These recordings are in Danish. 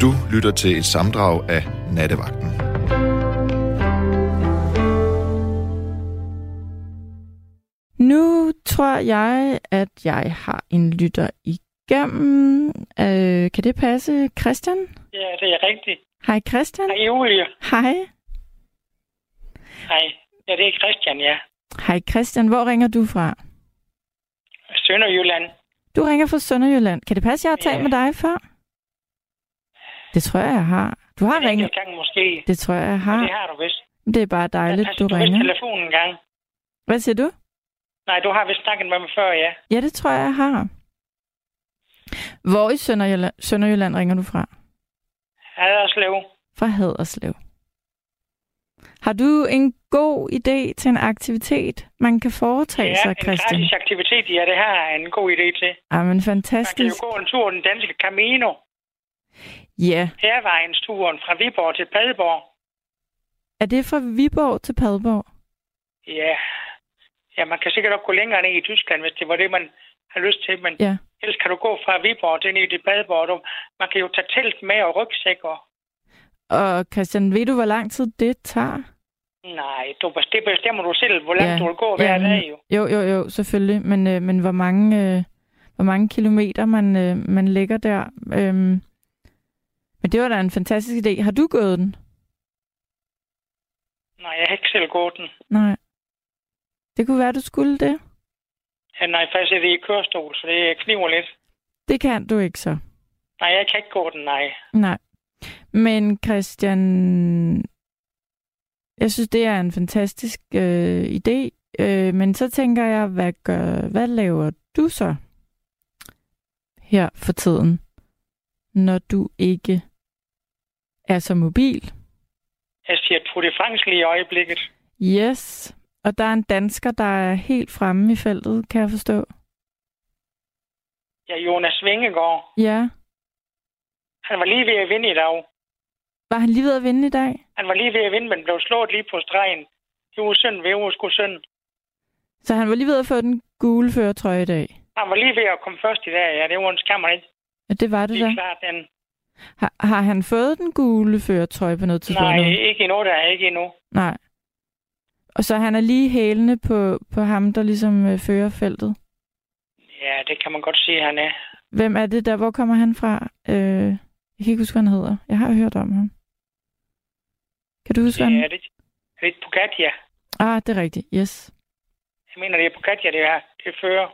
Du lytter til et samdrag af Nattevagten. Nu tror jeg, at jeg har en lytter igennem. Øh, kan det passe, Christian? Ja, det er rigtigt. Hej Christian. Hej Julie. Hej. Hej. Ja, det er Christian, ja. Hej Christian, hvor ringer du fra? Sønderjylland. Du ringer fra Sønderjylland. Kan det passe, jeg har talt Ja. med dig før? Det tror jeg, jeg har. Du har En ringet. enkelt gang måske. Det tror jeg, jeg Ja. har. Det har du vist. Det er bare Ja, dejligt, du du ringer. telefonen en gang. Hvad siger du? Nej, du har vist snakket med mig før, ja. Ja, det tror jeg, jeg har. Hvor i Sønderjylland, Sønderjylland ringer du fra? Haderslev. Fra Haderslev. Har du en god idé til en aktivitet, man kan foretage Ja, sig, en Christian? gratis aktivitet, ja, det har jeg en god idé til. Jamen, Man kan fantastisk. jo gå en tur den danske Camino. Ja. Hervejensturen fra Viborg til Padborg. Er det fra Viborg til Padborg? Ja. Ja, man kan sikkert også gå længere ned i Tyskland, hvis det var det, man har lyst til. Men Ja. ellers kan du gå fra Viborg til ned til Padborg. Du, man kan jo tage telt med og rygsæk og Christian, ved du, hvor lang tid det tager? Nej, du, det bestemmer du selv, hvor langt Ja. du vil gå hver Ja, men- dag jo. Jo, jo, jo, selvfølgelig. Men, øh, men hvor mange... Øh, hvor mange kilometer man, øh, man lægger der. Øhm, men det var da en fantastisk idé. Har du gået den? Nej, jeg har ikke selv gået den. Nej. Det kunne være, du skulle det. Ja, nej, faktisk er det i kørestol, så det kniver lidt. Det kan du ikke så. Nej, jeg kan ikke gå den, nej. Nej. Men Christian, jeg synes, det er en fantastisk øh, idé. Øh, men så tænker jeg, hvad, gør, hvad laver du så her for tiden, når du ikke er så mobil? Jeg siger Tour de France lige i øjeblikket. Yes. Og der er en dansker, der er helt fremme i feltet, kan jeg forstå. Ja, Jonas Vingegaard. Ja. Han var lige ved at vinde i dag. Var han lige ved at vinde i dag? Han var lige ved at vinde, men blev slået lige på stregen. Det var synd ved Osko synd. Så han var lige ved at få den gule føretrøje i dag? Han var lige ved at komme først i dag, ja. Det var en skam, ikke? Ja, det var det Lige da. klart, den. Har, har han fået den gule føretrøje på noget tidspunkt? Nej, nu? ikke endnu, der er ikke endnu. Nej. Og så han er lige hælende på, på ham, der ligesom øh, fører feltet. Ja, det kan man godt sige, han er. Hvem er det der? Hvor kommer han fra? Øh, jeg kan ikke huske, hvad han hedder. Jeg har hørt om ham. Kan du huske, hvad Ja, han... det, det er et Pogacar. Ah, det er rigtigt. Yes. Jeg mener, det er Pogacar, det er, det er fører.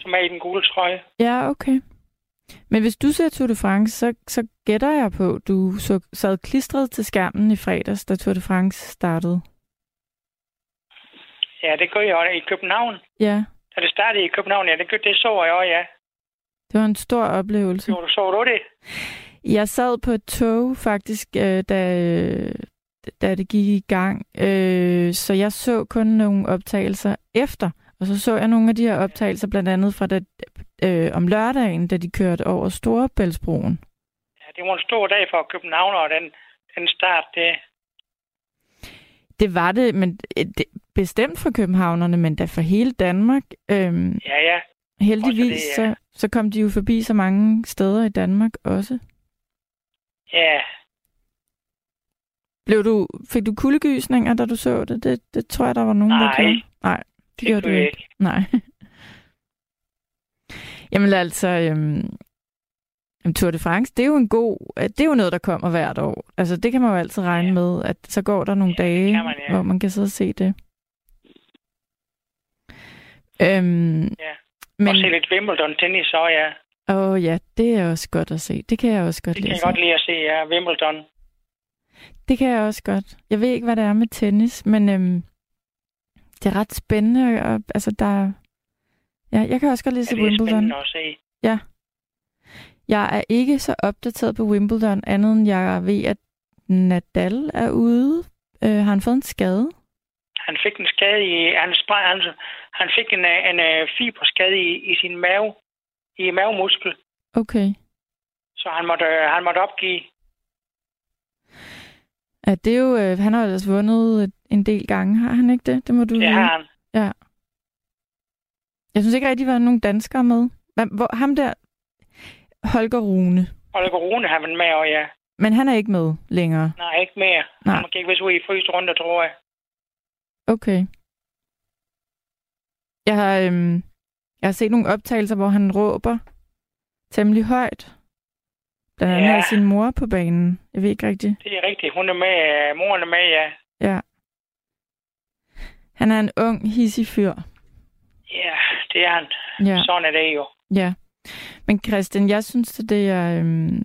Som er i den gule trøje. Ja, okay. Men hvis du ser Tour de France, så, så gætter jeg på, at du så, sad klistret til skærmen i fredags, da Tour de France startede. Ja, det gør jeg også i København. Ja, Da det startede i København, ja, det, gør, det så jeg også, ja. det var en stor oplevelse. Så, så du det? Jeg sad på et tog faktisk, øh, da, da det gik i gang, øh, så jeg så kun nogle optagelser efter. Og så så jeg nogle af de her optagelser, blandt andet fra da, øh, om lørdagen, da de kørte over Storebæltsbroen. Ja, det var en stor dag for København, og den, den start, det, Det var det, men øh, det, bestemt for københavnerne, men da for hele Danmark. Øh, ja, ja. heldigvis, det, ja. så, så kom de jo forbi så mange steder i Danmark også. Ja, Blev du, fik du kuldegysninger, da du så det? Det, det tror jeg, der var nogen, der Nej. gjorde. Nej, det, det gjorde du ikke. ikke. Nej. Jamen altså, øhm, Tour de France, det er jo en god, øh, det er jo noget, der kommer hvert år. Altså, det kan man jo altid regne Ja. med, at så går der nogle Ja, det dage, kan man, ja. hvor man kan sidde og se det. Øhm, Ja. men, og se lidt Wimbledon tennis, så ja. åh ja, det er også godt at se. Det kan jeg også godt Det lide kan at jeg godt lide at se, ja, Wimbledon. Det kan jeg også godt. Jeg ved ikke, hvad det er med tennis, men øhm, det er ret spændende. Og, altså, der, ja, jeg kan også godt lide Ja, det er Wimbledon. at se. Jeg er ikke så opdateret på Wimbledon, andet end jeg ved, at Nadal er ude. Øh, har han fået en skade? Han fik en skade i, han, han, han fik en, øh, en, en fiberskade i, i sin mave, i mavemuskel, Okay. så han måtte, øh, han måtte opgive. Ja, det er jo, øh, han har ellers vundet et- en del gange, har han ikke det? Det må du Det har han. Jeg synes ikke rigtig, der var nogen danskere med. Hvor, ham der, Holger Rune, Oliver Rune har været med, og ja. Men han er ikke med længere? Nej, ikke mere. Nej. Han gik vist ud i første runde, tror jeg. Okay. Jeg har, øhm, jeg har set nogle optagelser, hvor han råber temmelig højt. Blandt andet Ja. sin mor på banen. Jeg ved ikke rigtigt. Det er rigtigt. Hun er med. øh, Moren er med, ja. Ja. Han er en ung, hissig fyr. Ja, det er han. Ja. Sådan er det jo. Ja. Men Christian, jeg synes, at det er... Øhm,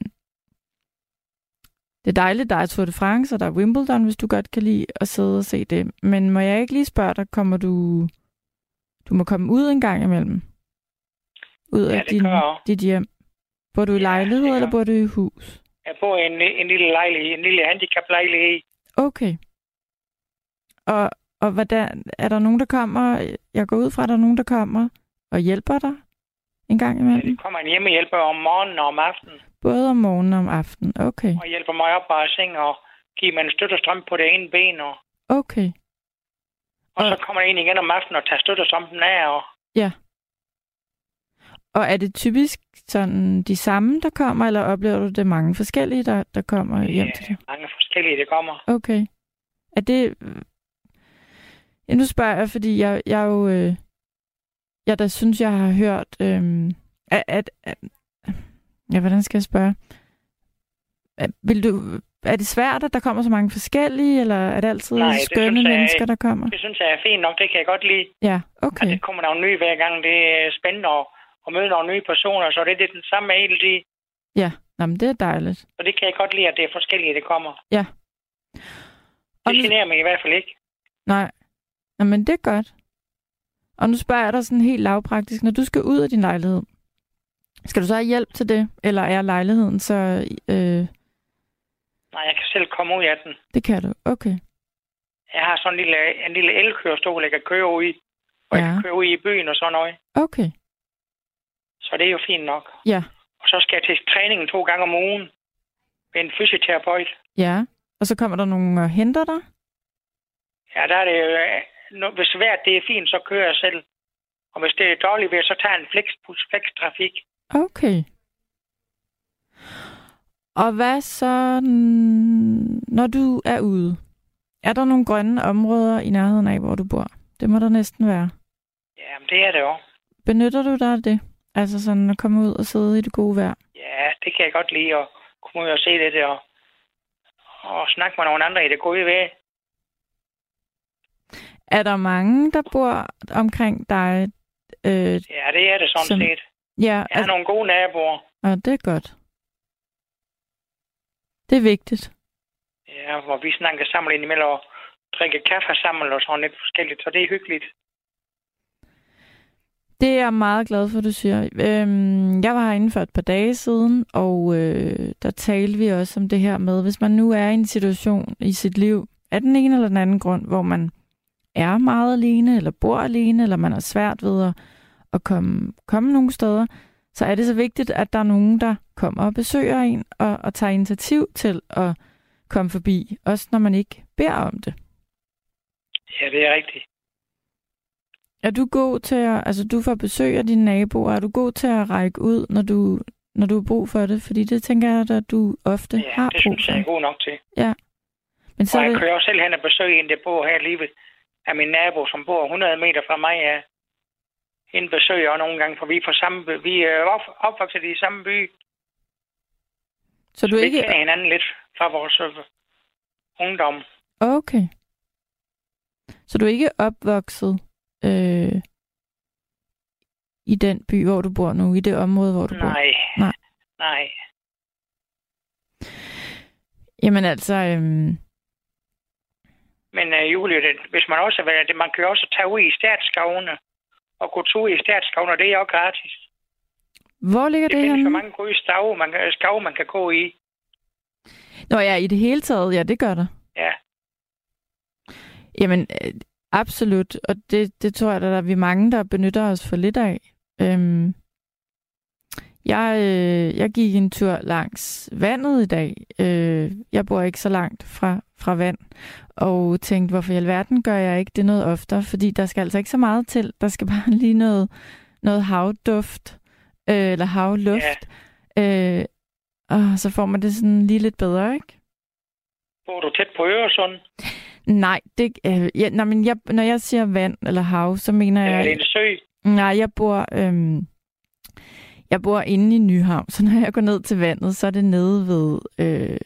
det er dejligt, der er Tour de France, og der er Wimbledon, hvis du godt kan lide at sidde og se det. Men må jeg ikke lige spørge dig, kommer du... Du må komme ud en gang imellem? Ud Ja, af det din, dit hjem. Bor du i Ja, lejlighed, gør eller bor du i hus? Jeg bor i en, en lille lejlighed, en lille handicap-lejlighed. Okay. Og, og hvordan, er der nogen, der kommer... Jeg går ud fra, at der er nogen, der kommer og hjælper dig en gang Ja, imellem? det kommer en hjemmehjælper om morgenen og om aftenen, Både om morgenen og om aftenen. Okay. og hjælper mig op af seng og giver mig en støttestrøm på det ene ben. Og, Okay. og så Og- kommer der en igen om aftenen og tager støttestrømpen af. Og, Ja. Og er det typisk sådan de samme, der kommer, eller oplever du det mange forskellige, der, der kommer hjem til dig? mange forskellige, det kommer. Okay. Er det... Ja, nu spørger jeg, fordi jeg, jeg jo... Øh, jeg der synes, jeg har hørt... Øh, at, at, at, ja, hvordan skal jeg spørge? At, vil du, er det svært, at der kommer så mange forskellige, eller er det altid Nej, det skønne jeg mennesker, der kommer? Det synes jeg er fint nok. Det kan jeg godt lide. Ja, At okay. det kommer nogle nye hver gang. Det er spændende at, at møde nogle nye personer, så det er det den samme hele tiden. Ja, Nå, men det er dejligt. Og det kan jeg godt lide, at det er forskellige, det kommer. Ja. Og Det generer mig i hvert fald ikke. Nej. Nå, men det er godt. Og nu spørger jeg dig sådan helt lavpraktisk. Når du skal ud af din lejlighed, skal du så have hjælp til det? Eller er lejligheden så... Øh, Nej, jeg kan selv komme ud af den. det kan du. Okay. Jeg har sådan en lille, en lille elkørestol, jeg kan køre ud i. Og ja. jeg kan køre ud i byen og sådan noget. Okay. Så det er jo fint nok. Ja. Og så skal jeg til træningen to gange om ugen med en fysioterapeut. Ja. Og så kommer der nogen og henter dig? Ja, der er det jo... øh, Hvis vejret det er fint, så kører jeg selv. Og hvis det er dårligt vejr, så tager jeg en flexbus, flextrafik. Okay. Og hvad så, når du er ude? Er der nogle grønne områder i nærheden af, hvor du bor? Det må der næsten være. Ja, men det er det jo. Benytter du dig af det? Altså sådan at komme ud og sidde i det gode vejr? Ja, det kan jeg godt lide at komme ud og se det. Og, og snakke med nogle andre i det gode vejr. Er der mange, der bor omkring dig? Øh, Ja, det er det sådan Som- set. ja, Jeg har altså, nogle gode naboer. og det er godt. Det er vigtigt. Ja, hvor vi snakker sammen indimellem og drikker kaffe sammen og sådan lidt forskelligt. Så det er hyggeligt. Det er jeg meget glad for, du siger. Øhm, jeg var herinde for et par dage siden, og øh, der talte vi også om det her med, hvis man nu er i en situation i sit liv, af den ene eller den anden grund, hvor man er meget alene, eller bor alene, eller man har svært ved at, at komme, komme nogle steder, så er det så vigtigt, at der er nogen, der kommer og besøger en, og, og tager initiativ til at komme forbi, også når man ikke beder om det. Ja, det er rigtigt. Er du god til at, altså du får besøg af dine naboer, er du god til at række ud, når du, når du har brug for det? Fordi det tænker jeg, at du ofte Ja, har det brug synes for. jeg er god nok til. Men så Og jeg det, kører også selv hen og besøger en, der bor her lige af min nabo, som bor 100 meter fra mig. Ja. En besøger også nogle gange, for vi er, fra samme by. vi er op- opvokset i samme by. så du vi ikke... kender hinanden lidt fra vores øh, ungdom. Okay. Så du er ikke opvokset øh, i den by, hvor du bor nu, i det område, hvor du bor? Nej. Nej. Nej. Jamen altså, øhm, Men uh, Julie, det, hvis man også vil, det, man kan jo også tage ud i statsskovene og gå tur i statsskovene, og det er jo gratis. hvor ligger Det, det, findes jo henne? mange gode skove, man, skove, man kan gå i. Nå ja, i det hele taget, ja, det gør der. Ja. Jamen, øh, absolut. Og det, det tror jeg, der er vi mange, der benytter os for lidt af. Øhm, jeg, øh, jeg gik en tur langs vandet i dag. Øh, jeg bor ikke så langt fra, fra vand. Og tænkte, hvorfor i alverden gør jeg ikke det noget oftere? Fordi der skal altså ikke så meget til. Der skal bare lige noget, noget havduft, øh, eller havluft. Øh, Og så får man det sådan lige lidt bedre, ikke? Bor du tæt på Øresund? Nej, det, øh, ja, nej men jeg, når jeg siger vand eller hav, så mener jeg... det er en sø. Nej, jeg bor, øhm, jeg bor inde i Nyhavn, så når jeg går ned til vandet, så er det nede ved... Øh,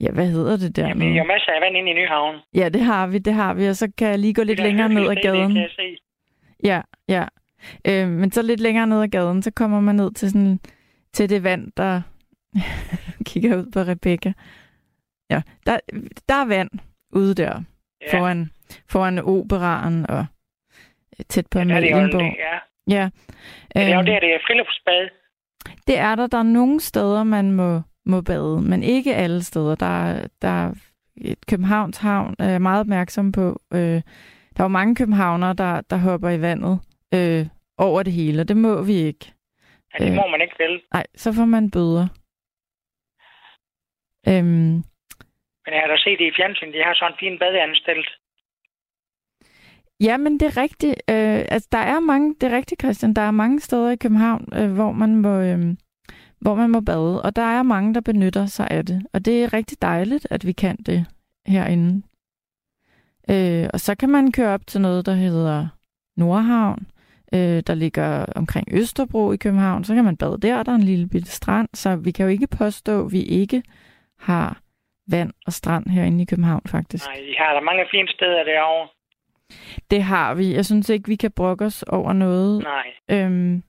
ja, hvad hedder det der? Jamen, jo masser af vand inde i Nyhavn. Ja, det har vi, det har vi, og så kan jeg lige gå lidt Det er længere ned ad hyggeligt, det gaden. kan jeg se. Ja, ja. Øh, men så lidt længere ned ad gaden, så kommer man ned til sådan til det vand, der kigger ud på Rebecca. Ja, der, der er vand ude der, Ja. foran, foran operaren og tæt på Ja, Amalienborg. det, ja. Ja. Ja, det er jo Øhm, der, det er friluftsbad. det er der. Der er nogle steder, man må, må bade, men ikke alle steder. Der, er- der er et Københavns Havn, er meget opmærksom på. Øh, der er jo mange københavnere, der, der hopper i vandet øh, over det hele, og det må vi ikke. Ja, det øh. må man ikke vel. Nej, så får man bøder. Øhm, men jeg har da set det i fjernsyn. De har sådan en fin badeanstalt. ja, men det er rigtigt. Øh, altså, der er mange, det er rigtigt, Christian. Der er mange steder i København, øh, hvor man må... Øh, hvor man må bade, og der er mange, der benytter sig af det. Og det er rigtig dejligt, at vi kan det herinde. Øh, og så kan man køre op til noget, der hedder Nordhavn, øh, der ligger omkring Østerbro i København. Så kan man bade der, der er en lille bitte strand, så vi kan jo ikke påstå, at vi ikke har vand og strand herinde i København, faktisk. Nej, de har der mange fine steder derovre. Det har vi. Jeg synes ikke, vi kan brokke os over noget. Nej. Øhm,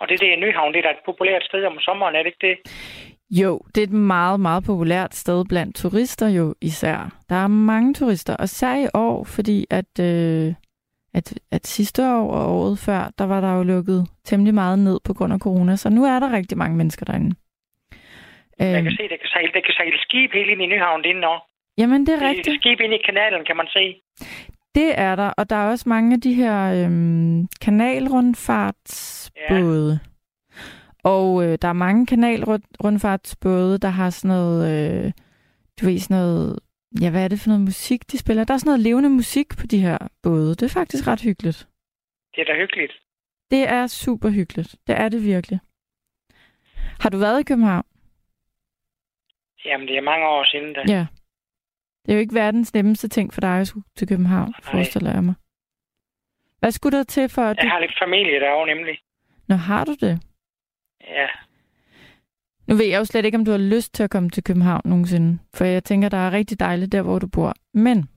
Og det der i Nyhavn, det er da et populært sted om sommeren, er det ikke det? Jo, det er et meget, meget populært sted blandt turister jo især. Der er mange turister, og især i år, fordi at, øh, at, at sidste år og året før, der var der jo lukket temmelig meget ned på grund af corona, så nu er der rigtig mange mennesker derinde. Jeg Øhm, kan se, det kan sejle, det kan sejle skib helt ind i Nyhavn, nå. jamen, det er Det er rigtigt. skib ind i kanalen, kan man se. Det er der, og der er også mange af de her øhm, kanalrundfartsbåde. Ja. Og øh, der er mange kanalrundfartsbåde, der har sådan noget, øh, du ved, sådan noget, ja, hvad er det for noget musik, de spiller? Der er sådan noget levende musik på de her både. Det er faktisk ret hyggeligt. Det er da hyggeligt. Det er super hyggeligt. Det er det virkelig. Har du været i København? Jamen, det er mange år siden da. Ja. Det er jo ikke verdens nemmeste ting for dig at skulle til København, Nej. forestiller jeg mig. Hvad skulle der til for, at du... Jeg har lidt familie derovre, nemlig. Nå, har du det? Ja. Nu ved jeg jo slet ikke, om du har lyst til at komme til København nogensinde. For jeg tænker, der er rigtig dejligt der, hvor du bor. Men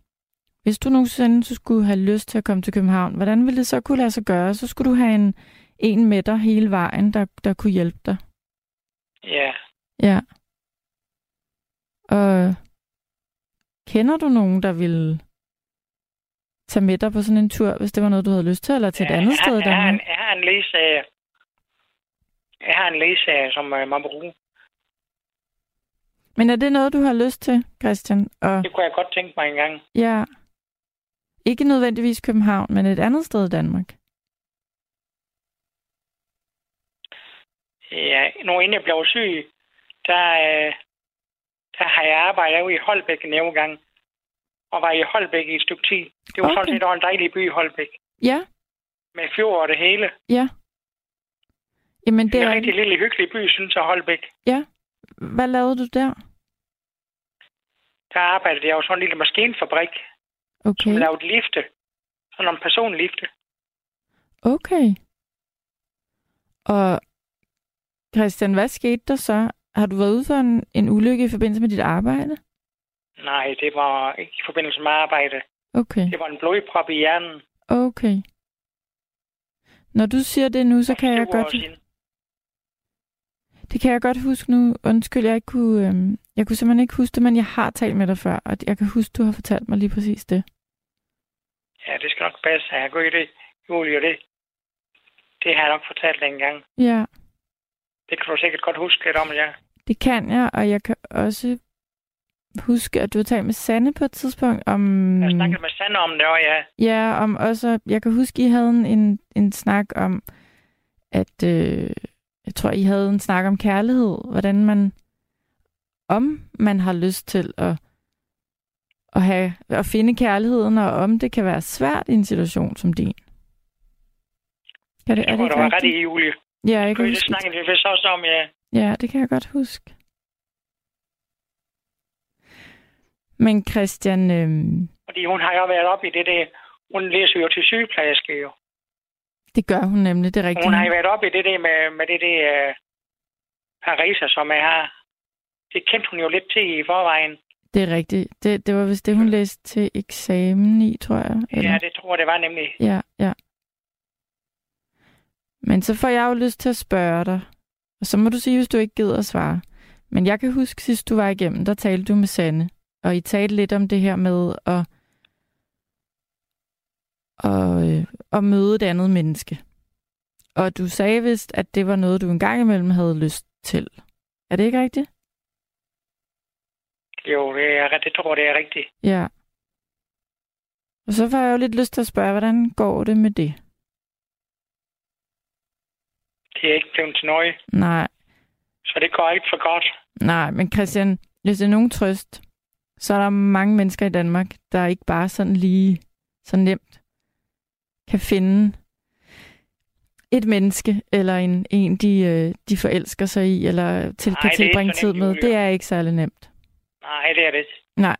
hvis du nogensinde så skulle have lyst til at komme til København, hvordan ville det så kunne lade sig gøre? Så skulle du have en, en med dig hele vejen, der, der kunne hjælpe dig. Ja. Ja. Og kender du nogen, der ville tage med dig på sådan en tur, hvis det var noget, du havde lyst til, eller til et Ja, andet jeg, sted jeg, har en, jeg har en lægesager. Jeg har en lægesager, som uh, man bruge. Men er det noget, du har lyst til, Christian? Og Det kunne jeg godt tænke mig engang. ja, ikke nødvendigvis København, men et andet sted i Danmark. Ja, nu inden jeg blev syg, der, øh, der har jeg arbejdet ude i Holbæk en gang. Og var i Holbæk i et stykke tid. Det var Okay. sådan set en dejlig by, Holbæk. Ja, Med fjord og det hele. ja. Jamen, Det det er en rigtig lille hyggelig by, synes jeg, Holbæk. Ja. Hvad lavede du der? Der arbejdede jeg jo sådan en lille maskinfabrik, som Okay. lavede lifte. Sådan nogle personlifte. Okay. Og Christian, hvad skete der så? Har du været ude for en, en ulykke i forbindelse med dit arbejde? Nej, det var ikke i forbindelse med arbejde. Okay. Det var en blodprop i hjernen. Okay. Når du siger det nu, så kan jeg godt... siden. Det kan jeg godt huske nu. Undskyld, jeg ikke kunne... Øhm, jeg kunne simpelthen ikke huske det, men jeg har talt med dig før, og jeg kan huske, du har fortalt mig lige præcis det. Ja, det skal nok passe. Jeg går i det, Julie, det. Det har jeg nok fortalt dig engang. Ja, Det kan du sikkert godt huske lidt om, ja. Det kan jeg, og jeg kan også huske, at du har talt med Sanne på et tidspunkt om... Jeg snakkede med Sande om det, og ja. Ja, om også... Jeg kan huske, I havde en, en snak om, at... Øh, jeg tror, I havde en snak om kærlighed. Hvordan man... Om man har lyst til at, at, have, at finde kærligheden, og om det kan være svært i en situation som din. Kan det, Jeg er tror, det der ikke var ret rigtigt? i, Julie. Ja, jeg kan Det huske. snakkede vi vist også om, ja. Ja, det kan jeg godt huske. Men Christian... Øhm, Fordi hun har jo været op i det der... Hun læser jo til sygeplejerske jo. det gør hun nemlig, det er rigtigt. Hun har jo været op i det der med, med det der uh, Parisa, som jeg har. Det kendte hun jo lidt til i forvejen. Det er rigtigt. Det, det var vist det, hun læste til eksamen i, tror jeg. Eller? Ja, det tror jeg, det var nemlig. Ja, ja. Men så får jeg jo lyst til at spørge dig. Og så må du sige, hvis du ikke gider at svare. Men jeg kan huske, sidst du var igennem, der talte du med Sanne. Og I talte lidt om det her med at, at, øh, at møde et andet menneske. Og du sagde vist, at det var noget, du engang imellem havde lyst til. Er det ikke rigtigt? Jo, det, er, det tror jeg, det er rigtigt. Ja. Og så får jeg jo lidt lyst til at spørge, hvordan går det med det? Det er ikke blevet til noget, Nej, så det går ikke for godt. nej, men Christian, hvis det er nogen trøst, så er der mange mennesker i Danmark, der ikke bare sådan lige så nemt kan finde et menneske, eller en, en de, øh, de forelsker sig i, eller til, Nej, kan tilbringe tid nemt, med. Det er ikke særlig nemt. Nej, det er det ikke. Nej.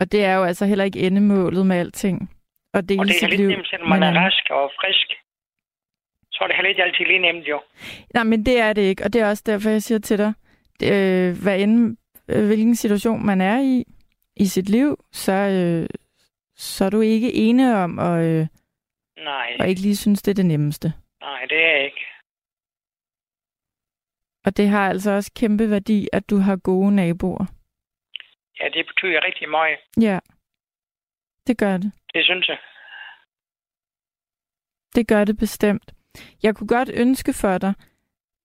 Og det er jo altså heller ikke endemålet med alting. Og det Og det er lidt liv. nemt, selvom man er øh, rask og frisk. Så er det heller ikke altid lige nemt, jo. Nej, men det er det ikke, og det er også derfor, jeg siger til dig, det, øh, hvad end, øh, hvilken situation man er i, i sit liv, så, øh, så er du ikke ene om at, øh, Nej, at ikke lige synes, det er det nemmeste. nej, det er jeg ikke. Og det har altså også kæmpe værdi, at du har gode naboer. Ja, det betyder rigtig meget. Ja, det gør det. Det synes jeg. Det gør det bestemt. Jeg kunne godt ønske for dig,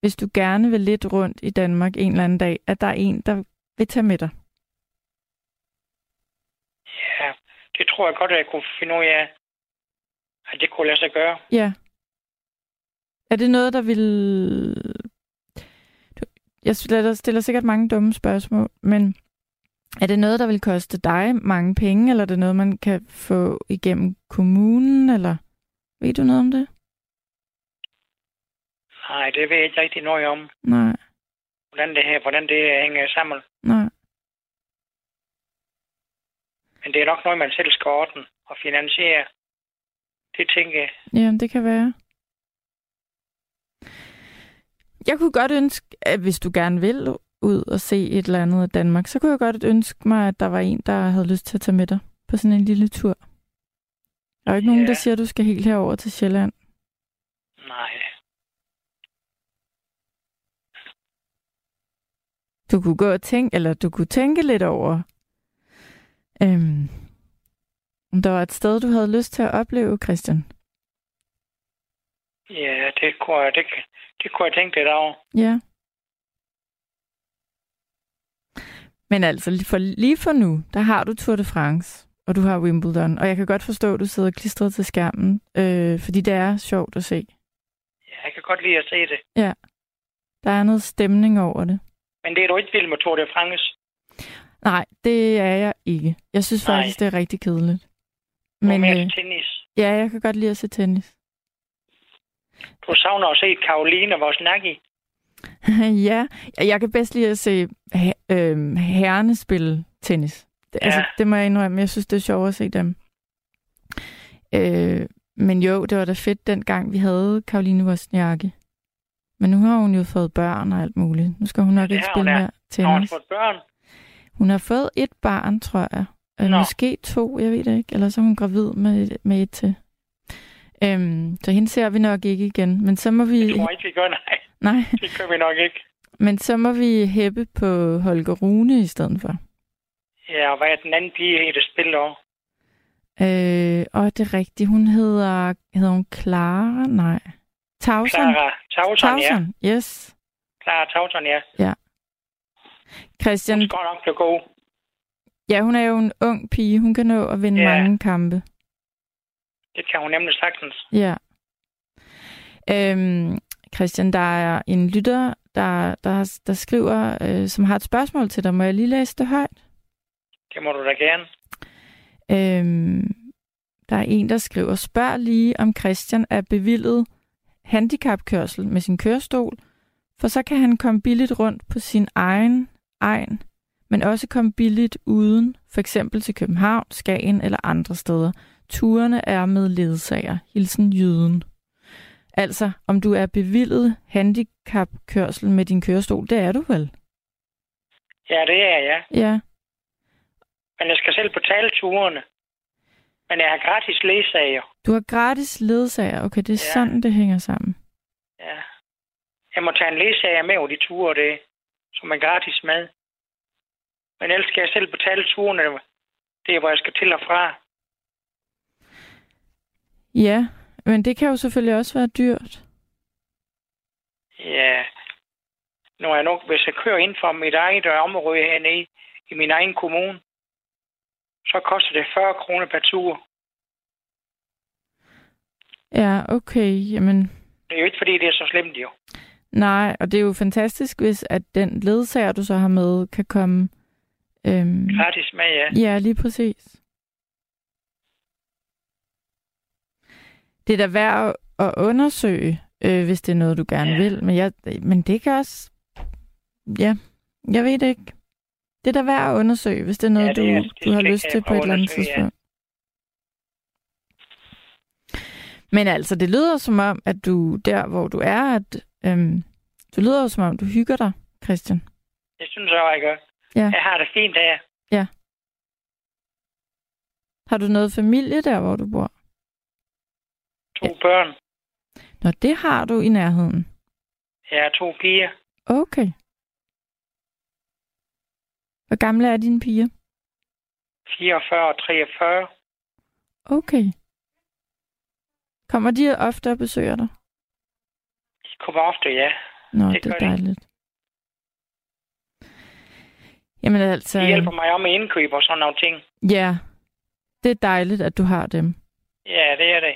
hvis du gerne vil lidt rundt i Danmark en eller anden dag, at der er en, der vil tage med dig. Ja, det tror jeg godt, at jeg kunne finde ud af, at det kunne lade sig gøre. Ja. Er det noget, der vil... Jeg stiller, stiller sikkert mange dumme spørgsmål, men er det noget, der vil koste dig mange penge, eller er det noget, man kan få igennem kommunen, eller ved du noget om det? Nej, det ved jeg ikke rigtig noget om, Nej, hvordan det her, hvordan det hænger sammen. nej. Men det er nok noget, man selv skal ordne og finansiere. Det tænker jeg. Jamen, det kan være. Jeg kunne godt ønske, at hvis du gerne vil ud og se et eller andet af Danmark, så kunne jeg godt ønske mig, at der var en, der havde lyst til at tage med dig på sådan en lille tur. Der er jo ikke nogen, Ja. der siger, at du skal helt herover til Sjælland. Nej, Du kunne gå og tænke, eller du kunne tænke lidt over, øhm, om der var et sted, du havde lyst til at opleve, Christian. ja, det kunne jeg, det, det kunne jeg tænke lidt over. Ja. Men altså, lige for, lige for nu, der har du Tour de France, og du har Wimbledon, og jeg kan godt forstå, at du sidder klistret til skærmen, øh, fordi det er sjovt at se. Ja, jeg kan godt lide at se det. Der er noget stemning over det. Men det er du ikke vild med Tour de France. Nej, det er jeg ikke. Jeg synes Nej. faktisk, det er rigtig kedeligt. Men, mere øh, tennis. ja, jeg kan godt lide at se tennis. Du savner at se Karoline Wozniacki. ja, jeg kan bedst lide at se øh, herrene spille tennis. Det, Ja. altså, det må jeg indrømme. Jeg synes, det er sjovt at se dem. Øh, men jo, det var da fedt dengang, vi havde Karoline Wozniacki. Men nu har hun jo fået børn og alt muligt. Nu skal hun nok ikke hun spille mere Har hun tennis. fået børn? Hun har fået et barn, tror jeg. Øh, Nå. måske to, jeg ved det ikke. Eller så er hun gravid med, med et til. Øhm, så hende ser vi nok ikke igen. Men så må vi... Det tror ikke, vi gør, nej. Nej, Det gør vi nok ikke. men så må vi hæppe på Holger Rune i stedet for. Ja, og hvad er den anden pige det spil over? Øh, og det er rigtigt. Hun hedder... Hedder hun Clara? Nej. Tauson. Clara Tauson, ja. Yes. Clara Tauson, ja. Christian, Hun skal nok blive god. ja, hun er jo en ung pige. Hun kan nå at vinde Ja. mange kampe. Det kan hun nemlig sagtens. Ja. Øhm, Christian, der er en lytter, der, der, der skriver, øh, som har et spørgsmål til dig. Må jeg lige læse det højt? Det må du da gerne. Øhm, der er en, der skriver, spørg lige om Christian er bevillet handicapkørsel med sin kørestol, For så kan han komme billigt rundt på sin egen egen, men også komme billigt uden, for eksempel til København, Skagen eller andre steder. Turene er med ledsager. Hilsen Jyden. Altså, om du er bevillet handicapkørsel med din kørestol, det er du vel? Ja, det er jeg. Ja. Men jeg skal selv betale turene. Men jeg har gratis ledsager. Du har gratis ledsager. Okay, det er ja. sådan, det hænger sammen. Ja. Jeg må tage en ledsager med over de ture, det, som er gratis med. Men ellers skal jeg selv betale turene. Det er, hvor jeg skal til og fra. Ja, men det kan jo selvfølgelig også være dyrt. Ja. Nu er jeg nok, hvis jeg kører ind for mit eget område hernede i min egen kommune, så koster det 40 kroner per tur. Ja, okay. Jamen, Det er jo ikke, fordi det er så slemt, jo. nej, og det er jo fantastisk, hvis at den ledsager, du så har med, kan komme... Øhm, Gratis med, ja. ja, lige præcis. Det er da værd at- undersøge, øh, hvis det er noget, du gerne Ja. vil. Men, jeg, men det kan også... Ja, jeg ved det ikke. Det er da værd at undersøge, hvis det er noget, Ja, det er- du, det du har lyst til på et eller andet undersøge, ja. tidspunkt. Men altså, det lyder som om, at du der, hvor du er, at øhm, det lyder som om, du hygger dig, Christian. Det synes jeg, jeg gør. Ja. Jeg har det fint her. Har du noget familie der, hvor du bor? To børn. Nå, det har du i nærheden. Jeg har to piger. Okay. Hvor gamle er dine piger? 44 og 43. Okay. Kommer de ofte og besøger dig? De kommer ofte, ja. Nå, Det det, er de. dejligt. Jamen altså... De hjælper mig om med indkøb og sådan nogle ting. Ja, det er dejligt, at du har dem. Ja, det er det.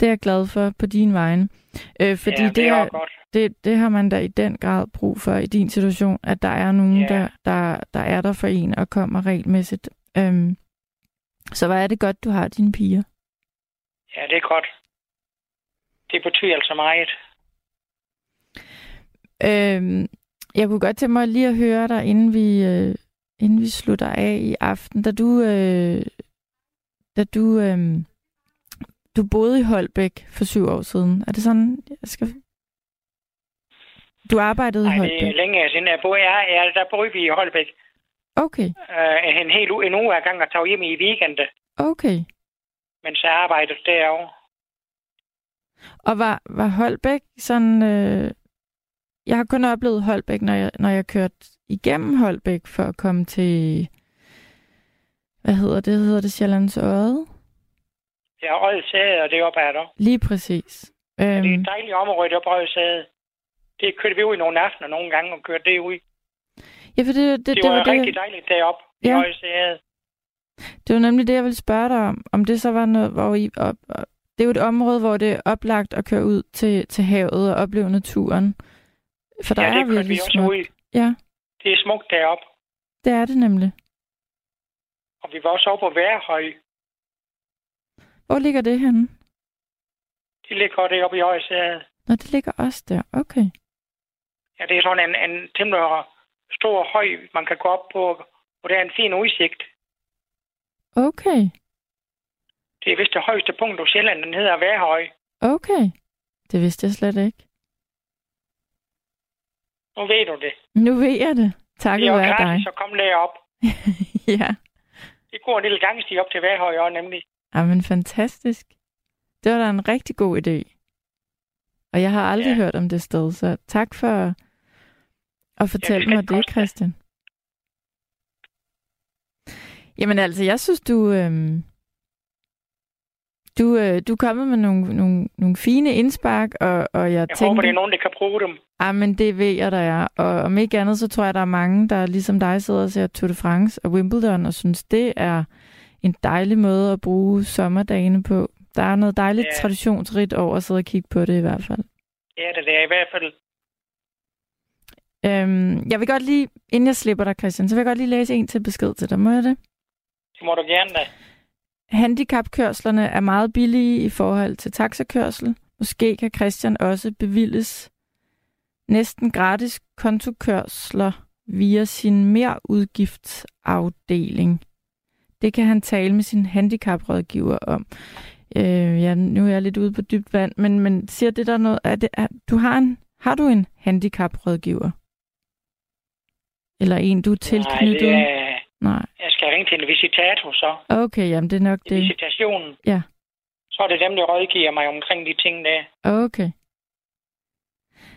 Det er jeg glad for på din vegne. Øh, fordi ja, det, det er godt. det, det har man da i den grad brug for i din situation, at der er nogen, Ja. der, der, der er der for en og kommer regelmæssigt. Øhm, så hvor er det godt, du har dine piger. Ja, det er godt. Det betyder altså meget. Øhm, jeg kunne godt tænke mig lige at høre dig, inden vi, øh, inden vi slutter af i aften. Da du, øh, da du, øh, du boede i Holbæk for syv år siden. Er det sådan, jeg skal... Du arbejdede i Nej, det Holbæk? er længe siden. Jeg boede, ja, ja, der boede vi i Holbæk. Okay, Uh, en hel uge, en uge ad gang og tog hjem i weekenden, okay. mens jeg arbejdede derovre. Og var, var Holbæk sådan... Øh, jeg har kun oplevet Holbæk, når jeg, når jeg kørte igennem Holbæk for at komme til... Hvad hedder det? Hedder det Sjællands Øde? Jeg har røget sæde, og det er oppe ad der. Lige præcis. Det er Øhm, et dejligt område, der røget sæde. Det kørte vi ud i nogle aftener nogle gange og kørte det ud. ja, for det, det, Det, det, det var var det, rigtig dejligt deroppe i Ja. Højsæde. det var nemlig det, jeg ville spørge dig om. Om det så var noget, hvor I... Op, op, det er jo et område, hvor det er oplagt at køre ud til, til havet og opleve naturen. For der Ja, er det vi virkelig også smukt. ud. Ja, Det er smukt deroppe. det er det nemlig. Og vi var også oppe på Værhøj. Hvor ligger det henne? De ligger deroppe i Højsæde. Nå, det ligger også der. Okay. Ja, det er sådan en, en temmelig stor høj, man kan gå op på, hvor der er en fin udsigt. Okay. Det er vist det højeste punkt på Sjælland, den hedder Værhøj. Okay. Det vidste jeg slet ikke. Nu ved du det. Nu ved jeg det. Jo være dig. gratis at komme derop. ja. Det går en lille gangsti op til Værhøj også, nemlig. Jamen, fantastisk. Det var da en rigtig god idé. Og jeg har aldrig Ja. hørt om det sted, så tak for fortælle skal mig det. Christian. Jamen altså, jeg synes, du... Øhm, du, øh, du er kommet med nogle, nogle, nogle fine indspark, og, og jeg, Jeg tænker... håber, det er nogen, der kan bruge dem. Ah, men det ved jeg, der er. Og om ikke andet, så tror jeg, der er mange, der ligesom dig sidder og ser Tour de France og Wimbledon, og synes, det er en dejlig måde at bruge sommerdagene på. Der er noget dejligt Ja. traditionsrigt over at sidde og kigge på det i hvert fald. Ja, det er i hvert fald. Øhm, jeg vil godt lige, inden jeg slipper dig, Christian, så vil jeg godt lige læse en til besked til dig. Må jeg det? Det må du gerne da. Handicapkørslerne er meget billige i forhold til taxakørsel, Måske kan Christian også bevilles næsten gratis kontokørsler via sin merudgiftsafdeling. Det kan han tale med sin handicaprådgiver om. Øh, ja, nu er jeg lidt ude på dybt vand, men, men siger det der noget? Er det, er, du har, en, har du en handicaprådgiver? Eller en, du er tilknyttet? Nej, det er, Nej. jeg skal ringe til en visitator så. Okay, jamen det er nok det. visitationen. Ja. Så er det dem, der rådgiver mig omkring de ting der. Okay.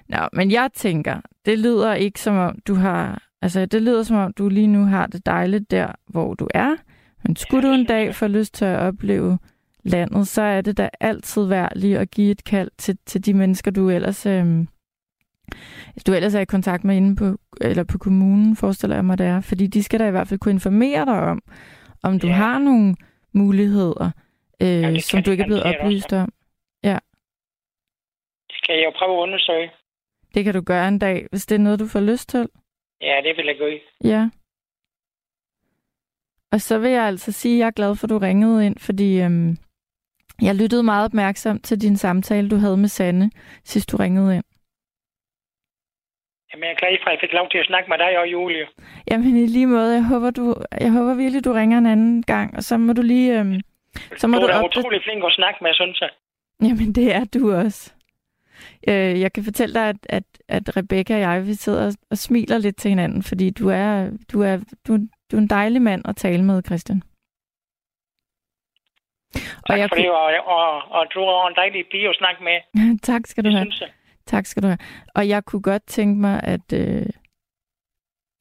Nå, men jeg tænker, det lyder ikke som om, du har... Altså, det lyder som om, du lige nu har det dejligt der, hvor du er. Men skulle Ja, du en dag få lyst til at opleve landet, så er det da altid værd lige at give et kald til, til de mennesker, du ellers, øhm, du ellers er i kontakt med inde på, eller på kommunen, forestiller jeg mig, det er. Fordi de skal da i hvert fald kunne informere dig om, om du Ja. har nogle muligheder, øh, det som kan du ikke er blevet oplyst om. Det skal jeg jo prøve at undersøge. Det kan du gøre en dag, hvis det er noget, du får lyst til. Ja, det vil jeg gøre. Ja. Og så vil jeg altså sige, at jeg er glad for, at du ringede ind, fordi øhm, jeg lyttede meget opmærksomt til din samtale, du havde med Sanne, sidst du ringede ind. Jamen, jeg er glad for, at jeg fik lov til at snakke med dig og Julie. Jamen i lige måde, jeg håber, du, jeg håber virkelig, du ringer en anden gang, og så må du lige... Øhm, så må du du er opdatere... utrolig flink at snakke med, synes jeg. Jamen det er du også. Øh, jeg kan fortælle dig, at, at, at Rebecca og jeg, vi sidder og, og smiler lidt til hinanden, fordi du er, du er, du, du er en dejlig mand at tale med, Christian. Tak jeg for det, og, og, og du er en dejlig pige at snakke med, tak skal du have. synes jeg. Tak skal du have. Og jeg kunne godt tænke mig, at øh,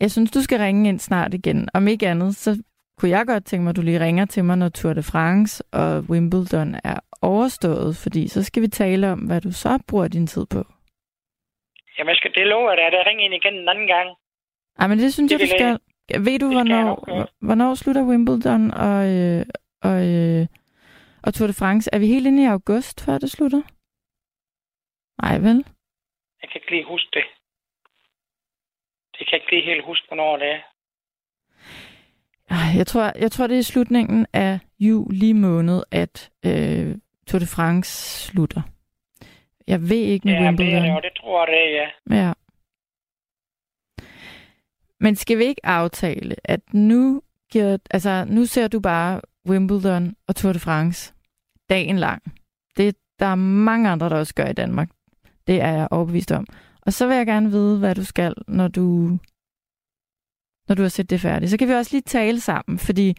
jeg synes, du skal ringe ind snart igen. Om ikke andet, så kunne jeg godt tænke mig, at du lige ringer til mig, når Tour de France og Wimbledon er overstået, fordi så skal vi tale om, hvad du så bruger din tid på. Jamen, jeg skal det love dig, at jeg ringer ind igen en anden gang. Ej, men det synes Det jeg, du jeg- skal. Ved du, jeg hvornår, nok gøre. hvornår slutter Wimbledon og, øh, og, øh, og Tour de France? Er vi helt inde i august, før det slutter? Nej, vel? Jeg kan ikke lige huske det. Det kan jeg ikke lige helt huske, hvornår det er. Jeg tror, jeg tror, det er i slutningen af juli måned, at øh, Tour de France slutter. Jeg ved ikke med Ja, det er Wimbledon. det, det tror jeg, det er, ja. Ja. Men skal vi ikke aftale, at nu, giver, altså, nu ser du bare Wimbledon og Tour de France dagen lang. Det, der er mange andre, der også gør i Danmark. Det er jeg overbevist om. Og så vil jeg gerne vide, hvad du skal, når du, når du har set det færdigt. Så kan vi også lige tale sammen, fordi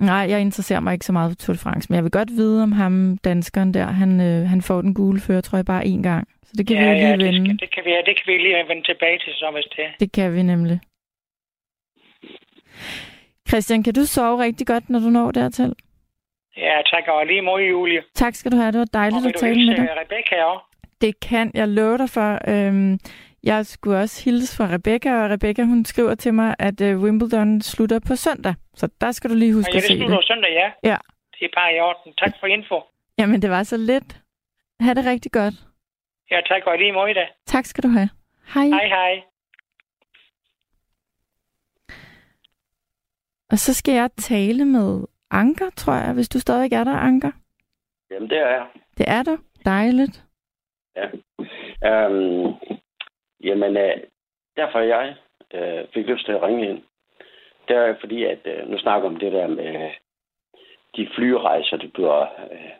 nej, jeg interesserer mig ikke så meget for Tour de France, men jeg vil godt vide om ham, danskeren der, han, øh, han får den gule fører, jeg, bare én gang. Så det kan ja, vi jo lige ja, vende. det, skal, det, kan vi, det kan vi lige vende tilbage til, hvis det er. Det kan vi nemlig. Christian, kan du sove rigtig godt, når du når dertil? Ja, tak, og lige mod Julie. Tak skal du have. Det var Og dejligt vil at tale med dig. Rebecca også? Det kan jeg love dig for. Øhm, jeg skulle også hilse fra Rebecca, og Rebecca hun skriver til mig, at øh, Wimbledon slutter på søndag. Så der skal du lige huske ja, at det se slutter det. søndag, ja. Ja. Det er bare i orden. Tak for info. Jamen, det var så lidt. Ha' det rigtig godt. Ja, tak, og lige mod dig. Tak skal du have. Hej. Hej, hej. Og så skal jeg tale med Anker, tror jeg, hvis du stadig er der, Anker. Jamen, det er jeg. Det er du. Dejligt. Øhm, jamen, øh, derfor jeg øh, fik lyst til at ringe ind. Det er fordi, at øh, nu snakker om det der med øh, de flyrejser, det bliver, øh,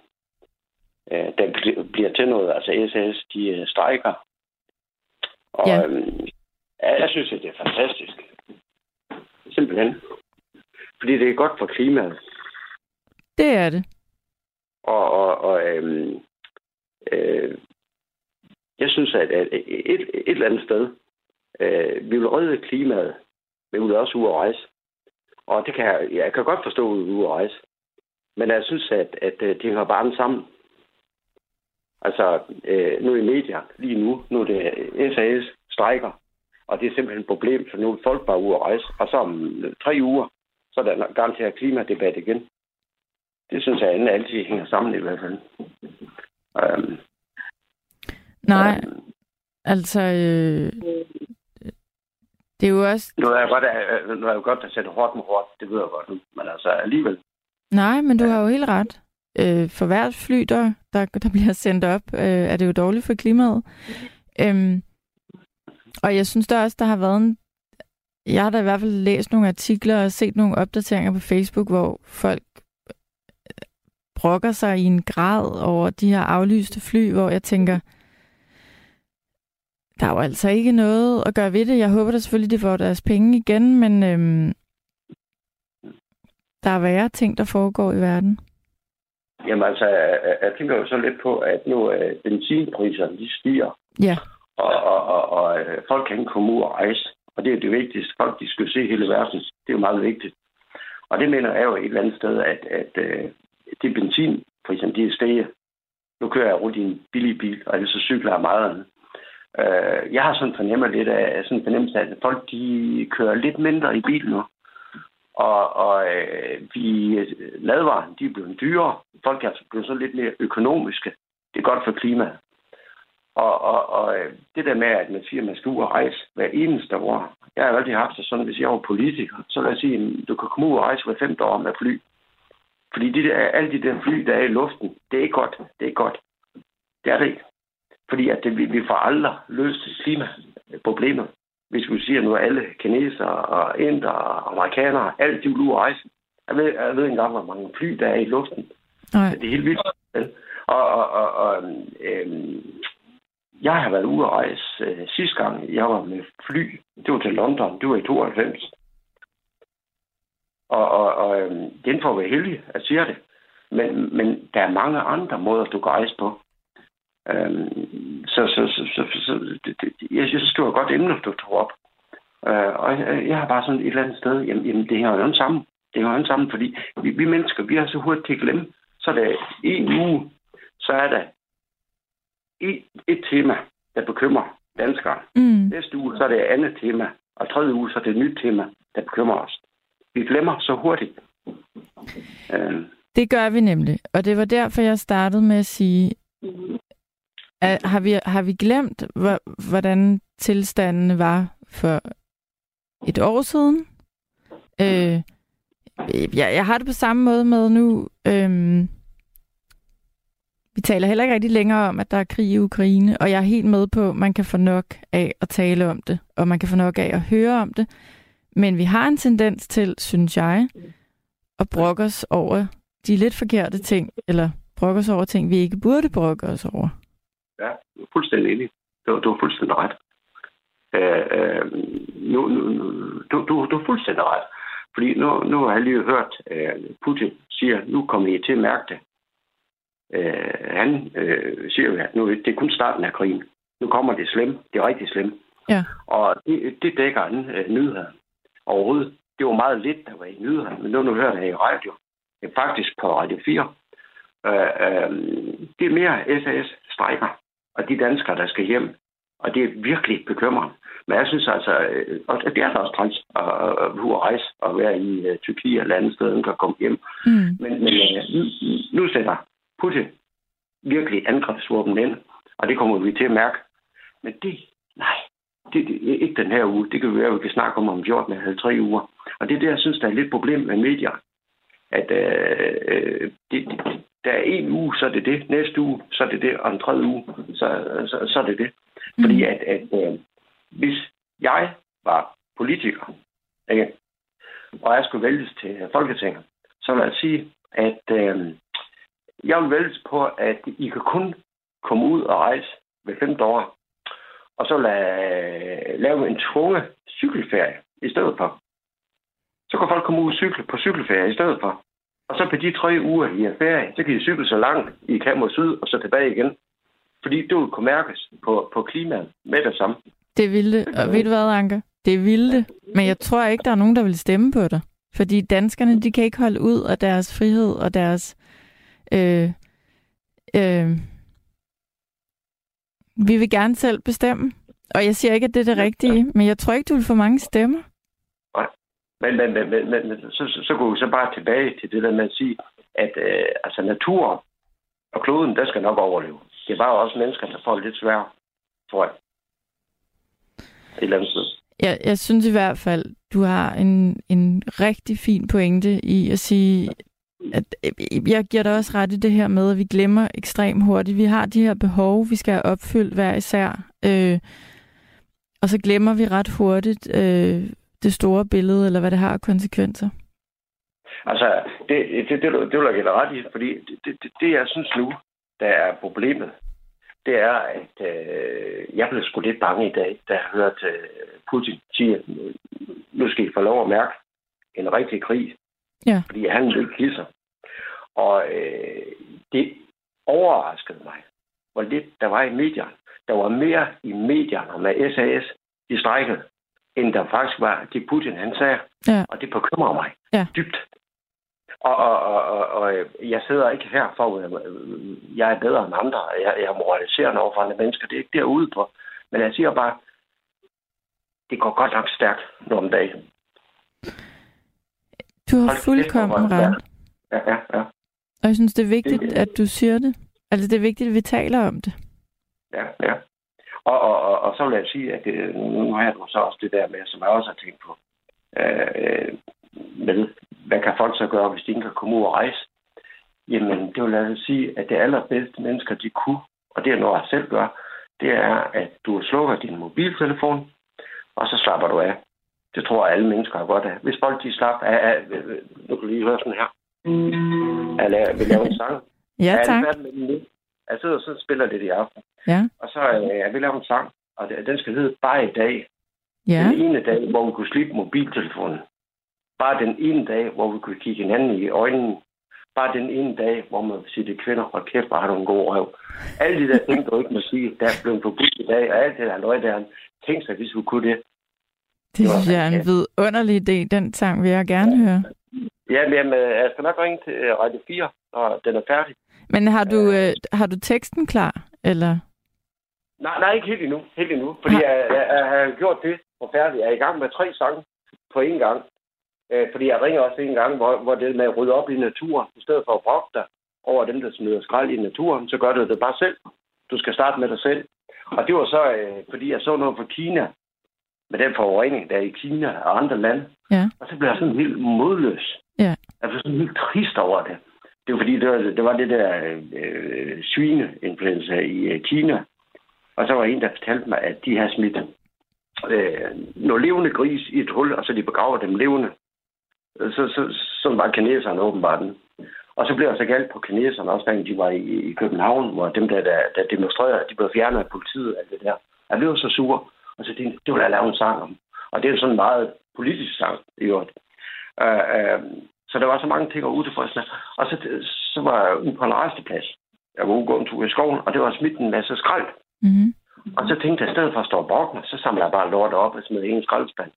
øh, der bl- bliver til noget. Altså SAS, de øh, strækker. Og Ja. ja. ja, jeg synes, at det er fantastisk. Simpelthen. Fordi det er godt for klimaet. Det er det. Og, og, og øhm, øh, jeg synes, at, et, et, et eller andet sted, øh, vi vil redde klimaet, men vi vil også ud og rejse. Og det kan jeg, jeg kan godt forstå, at vi ud og rejse. Men jeg synes, at, at øh, det hører bare sammen. Altså, øh, nu i medier, lige nu, nu er det SAS strækker, og det er simpelthen et problem, for nu er folk bare ude at rejse. Og så om tre uger, så er der garanteret klimadebat igen. Det synes jeg alle altid hænger sammen i hvert fald. Øhm, Nej, øhm, altså... Øh, det er jo også... nu er jeg godt, at, nu er jeg godt at sætte hårdt med hårdt, det ved jeg godt nu. Men altså alligevel. Nej, men du har jo helt ret. øh, for hvert fly, der, der, der bliver sendt op, øh, er det jo dårligt for klimaet. Øhm, og jeg synes der også, der har været en... Jeg har da i hvert fald læst nogle artikler og set nogle opdateringer på Facebook, hvor folk øh, brokker sig i en grad over de her aflyste fly, hvor jeg tænker, der er jo altså ikke noget at gøre ved det. Jeg håber da selvfølgelig, de får deres penge igen, men øhm, der er værre ting, der foregår i verden. Jamen altså, jeg, jeg tænker jo så lidt på, at nu uh, benzinpriserne, de stiger. Ja. Og, og, og, og øh, folk kan ikke komme ud og rejse. Og det er det vigtigste. Folk, de skal se hele verden. Det er jo meget vigtigt. Og det mener jeg jo et eller andet sted, at, at uh, det benzinpriserne, de er steget. Nu kører jeg rundt i en billig bil, og det så cykler jeg meget. Øh, jeg har sådan fornemmer lidt af, sådan fornemmelse af, at folk de kører lidt mindre i bil nu. Og, og øh, vi ladvarer, de er blevet dyrere. Folk er blevet så lidt mere økonomiske. Det er godt for klimaet. Og, og, og øh, det der med, at man siger, at man skal ud og rejse hver eneste år. Jeg har altid haft det sådan, hvis jeg var politiker, så lad os sige, at du kan komme ud og rejse hver femte år med fly. Fordi de der, alle de der fly, der er i luften, det er ikke godt. Det er ikke godt. Det er det ikke. Fordi at det, vi, får aldrig løst klimaproblemet hvis vi siger nu, alle kinesere og inder og amerikanere, alt de vil ud rejse. Jeg ved, jeg ved ikke engang, hvor mange fly, der er i luften. Nej. Det er helt vildt. Og, og, og, og øhm, jeg har været ude at rejse øh, sidste gang, jeg var med fly. Det var til London. Det var i 92. Og, og, og øhm, den får være heldig, at sige det. Men, men der er mange andre måder, du kan rejse på. Øhm, så, så, så, så, så det, det, jeg synes, det var et godt emne, du tog op. Øh, og jeg, jeg har bare sådan et eller andet sted, jamen, jamen det hænger jo sammen. Det hænger jo sammen, fordi vi, vi mennesker, vi har så hurtigt til at glemme. Så er der en uge, så er der et, et tema, der bekymrer danskere. Mm. Næste uge, så er det et andet tema. Og tredje uge, så er det et nyt tema, der bekymrer os. Vi glemmer så hurtigt. Øh. Det gør vi nemlig. Og det var derfor, jeg startede med at sige, er, har, vi, har vi glemt, hvordan tilstanden var for et år siden? Øh, jeg, jeg har det på samme måde med nu. Øh, vi taler heller ikke rigtig længere om, at der er krig i Ukraine, og jeg er helt med på, at man kan få nok af at tale om det, og man kan få nok af at høre om det. Men vi har en tendens til, synes jeg, at brokke os over de lidt forkerte ting, eller brokke os over ting, vi ikke burde brokke os over. Ja, fuldstændig enig. Du, du er fuldstændig ret. Øh, øh, nu, nu, du, du, du er fuldstændig ret. Fordi nu, nu har jeg lige hørt, øh, Putin siger, nu kommer I til at mærke det. Øh, han øh, siger jo, at nu, det er kun starten af krigen. Nu kommer det slemt. Det er rigtig slemt. Ja. Og det, det dækker en øh, nyheder overhovedet. Det var meget lidt, der var i nyhederne, men nu, nu hører jeg i radio. Faktisk på Radio 4. Øh, øh, det er mere SAS-strækker og de danskere, der skal hjem. Og det er virkelig bekymrende. Men jeg synes altså, øh, og det er også træls at, at rejse og være i uh, Tyrkiet eller andet sted, kan komme hjem. Mm. Men, men uh, nu, nu sætter Putin virkelig angrebsvåben ind, og det kommer vi til at mærke. Men det, nej, det, det ikke den her uge. Det kan være, at vi kan snakke om om 14 eller 3 uger. Og det er det, jeg synes, der er lidt problem med medier. At det, det, der er en uge, så er det det. Næste uge, så er det det. Og en tredje uge, så, så, så er det det. Mm. Fordi at, at øh, hvis jeg var politiker, ikke, og jeg skulle vælges til Folketinget, så vil jeg sige, at øh, jeg vil vælges på, at I kan kun komme ud og rejse ved 15 år, og så lade, lave en tvunget cykelferie i stedet for. Så kan folk komme ud og cykle på cykelferie i stedet for. Og så på de tre uger, I er ferie, så kan I cykle så langt I kan mod syd, og så tilbage igen. Fordi det vil kunne mærkes på, på klimaet med det samme. Det vil det. Og ved du hvad, Anker? Det vil det. Men jeg tror ikke, der er nogen, der vil stemme på dig. Fordi danskerne, de kan ikke holde ud af deres frihed og deres... Øh, øh, vi vil gerne selv bestemme. Og jeg siger ikke, at det er det rigtige, men jeg tror ikke, du vil få mange stemmer. Men, men, men, men, men så, så, så går vi så bare tilbage til det der med at sige, at øh, altså naturen og kloden, der skal nok overleve. Det er bare også mennesker, der får det lidt svært, tror jeg. Et eller andet sted. Jeg, jeg synes i hvert fald, du har en, en rigtig fin pointe i at sige, at øh, jeg giver dig også ret i det her med, at vi glemmer ekstremt hurtigt. Vi har de her behov, vi skal have opfyldt hver især. Øh, og så glemmer vi ret hurtigt øh, det store billede, eller hvad det har af konsekvenser. Altså, det, det, det, det vil jeg give ret i, fordi det, det, det, jeg synes nu, der er problemet, det er, at øh, jeg blev sgu lidt bange i dag, da jeg hørte øh, Putin sige, nu skal I få lov at mærke en rigtig krig. Ja. Fordi han vil sig. Og øh, det overraskede mig, hvor lidt der var i medierne. Der var mere i medierne med SAS i strækket, end der faktisk var det Putin, han sagde. Ja. Og det bekymrer mig Ja. dybt. Og, og, og, og, og jeg sidder ikke her for, at jeg er bedre end andre. Jeg, jeg er moraliserende over for andre mennesker. Det er ikke derude på. Men jeg siger bare, det går godt nok stærkt nu om dagen. Du har Hold fuldkommen det ret. Ja, ja, ja. Og jeg synes, det er vigtigt, at du siger det. Altså, det er vigtigt, at vi taler om det. ja, ja. Og, og, og, og så vil jeg sige, at det, nu har du så også det der med, som jeg også har tænkt på, øh, med, hvad kan folk så gøre, hvis de ikke kan komme ud og rejse? Jamen, det vil jeg sige, at det allerbedste mennesker, de kunne, og det er noget, jeg selv gør, det er, at du slukker din mobiltelefon, og så slapper du af. Det tror jeg, alle mennesker har godt af. Hvis folk de slapper af, af nu kan du lige høre sådan her. Jeg laver, vi en sang. Ja, Jeg er tak. med den nu. Jeg sidder og så spiller lidt i aften. Ja, Og så øh, jeg vil lave en sang, og den skal hedde Bare i dag. ja. Den ene dag, hvor vi kunne slippe mobiltelefonen. Bare den ene dag, hvor vi kunne kigge hinanden i øjnene. Bare den ene dag, hvor man siger til kvinder, og kæft, hvor har du en god røv. Alle de der ting, du ikke må sige, der er blevet forbudt i dag, og alt det der løg der. Tænk sig, hvis vi kunne det. Det synes jeg er en vidunderlig idé. Den sang vil jeg gerne høre. Ja, men jamen, jeg skal nok ringe til øh, Radio 4, når den er færdig. Men har du, øh, har du teksten klar? Eller? Nej, nej, ikke helt endnu. Helt endnu. Fordi jeg, jeg, jeg har gjort det forfærdeligt. Jeg er i gang med tre sange på én gang. Øh, fordi jeg ringer også en gang, hvor, hvor det med at rydde op i naturen, i stedet for at brokke dig over dem, der smider skrald i naturen, så gør du det bare selv. Du skal starte med dig selv. Og det var så, øh, fordi jeg så noget fra Kina, med den forurening, der er i Kina og andre lande. Ja. Og så blev jeg sådan helt modløs. Ja. Jeg blev sådan helt trist over det. Det var fordi, det var det, var det der øh, svineinfluenza i øh, Kina. Og så var en, der fortalte mig, at de har smidt øh, nogle levende gris i et hul, og så de begraver dem levende. Så, så, så var kineserne åbenbart den. Og så blev jeg så galt på kineserne, også da de var i, i København, hvor dem, der, der, der demonstrerede, de blev fjernet af politiet og alt det der. Jeg blev så sur, og så tænkte det vil jeg lave en sang om. Og det er sådan en meget politisk sang, i øvrigt. Uh, uh, så der var så mange ting ude for. Og så, så var jeg ude på en resteplads. Jeg var ude gå en tur i skoven, og det var smidt en masse skrald. Mm-hmm. Og så tænkte jeg, i stedet for at stå og brokke mig, så samler jeg bare lort op og smider en skraldespand.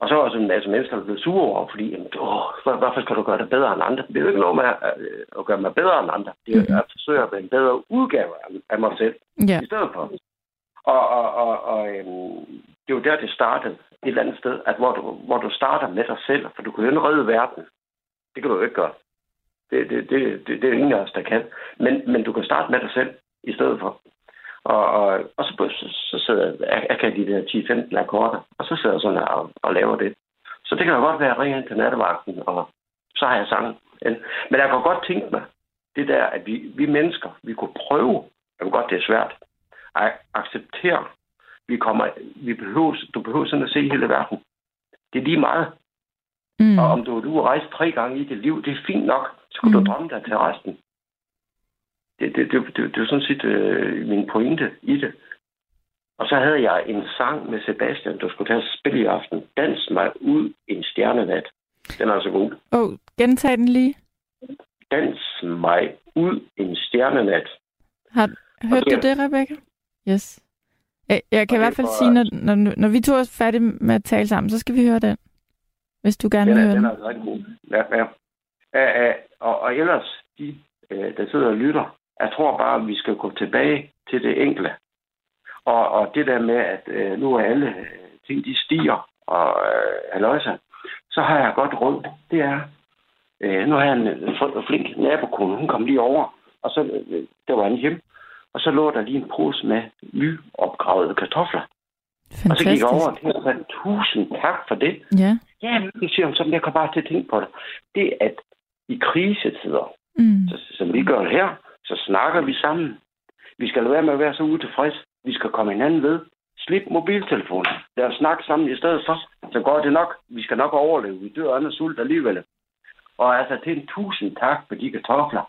Og så var sådan en masse mennesker, der blev sure over, fordi, jamen, åh, hvor- hvorfor skal du gøre det bedre end andre? Det er jo ikke noget med at, øh, at gøre mig bedre end andre. Det er Mhm. at forsøge at være en bedre udgave af- af mig selv Ja. i stedet for. Og, og, og, og øhm, det jo der, det startede et eller andet sted, at hvor du, hvor du starter med dig selv, for du kan jo ikke redde verden. Det kan du jo ikke gøre. Det, det, det, det, det er ingen af os, der kan. Men, men du kan starte med dig selv i stedet for. Og, og, og så, så, så sidder jeg, jeg, kan de der 10-15 akkorder, og så sidder jeg sådan og, og laver det. Så det kan jo godt være, ind til nattevagten, og så har jeg sangen. Men jeg kan godt tænke mig, det der, at vi, vi mennesker, vi kunne prøve, jeg ved godt, det er svært, at acceptere, vi kommer, vi behøver, du behøver sådan at se hele verden. Det er lige meget. Mm. Og om du, du har rejst tre gange i dit liv, det er fint nok. Så kan. Mm. du drømme dig til resten. Det, det, det, det, det er sådan set øh, min pointe i det. Og så havde jeg en sang med Sebastian, du skulle tage spille i aften. Dans mig ud en stjernenat. Den er altså god. Åh, oh, gentag den lige. Dans mig ud en stjernenat. Har, hørte du det- Rebecca? Yes. Jeg, jeg kan i hvert fald får- sige, når, når, når vi to er færdige med at tale sammen, så skal vi høre den. Hvis du gerne Den vil er, høre den den. er rigtig god. Ja, ja. Æ, æ, og, og ellers, de, øh, der sidder og lytter, jeg tror bare, at vi skal gå tilbage til det enkle. Og, og det der med, at øh, nu er alle øh, ting, de stiger, og øh, halløjsa, så har jeg godt råd. Det er, øh, nu har jeg en, en fl- flink nabokone, hun kom lige over, og så, øh, der var en hjem, og så lå der lige en pose med nyopgravede kartofler. Og så gik jeg over og Fantastisk. tænkte, tusind tak for det. Ja. Ja, det siger hun, så jeg kom bare til at tænke på det. Det, at i krisetider, Mm. så, som vi gør her, så snakker vi sammen. Vi skal lade være med at være så utilfreds. Vi skal komme hinanden ved. Slip mobiltelefonen. Lad os snakke sammen i stedet for. Så går det nok. Vi skal nok overleve. Vi dør andre sult alligevel. Og altså, til en tusind tak for de kartofler.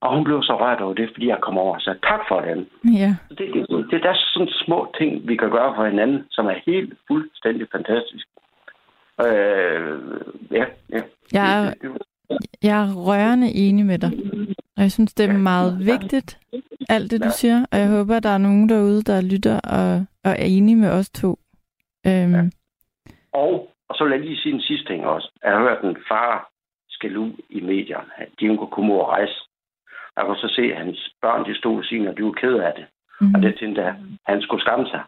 Og hun blev så rørt over det, fordi jeg kom over og sagde tak for den. Ja. Så Det, det, det, der er sådan små ting, vi kan gøre for hinanden, som er helt fuldstændig fantastisk. Øh, ja, ja. Jeg er, Det- det- det- jeg er rørende enig med dig. Og jeg synes, det er meget vigtigt, alt det, du siger. Og jeg håber, der er nogen derude, der lytter og, og er enige med os to. Øhm, Og, og så vil jeg lige sige en sidste ting også. Jeg har hørt en far skal ud i medierne. De kunne komme ud og rejse. Jeg kunne så se, at hans børn de stod og sige, at de var ked af det. mm, Og det tænkte jeg, han skulle skamme sig.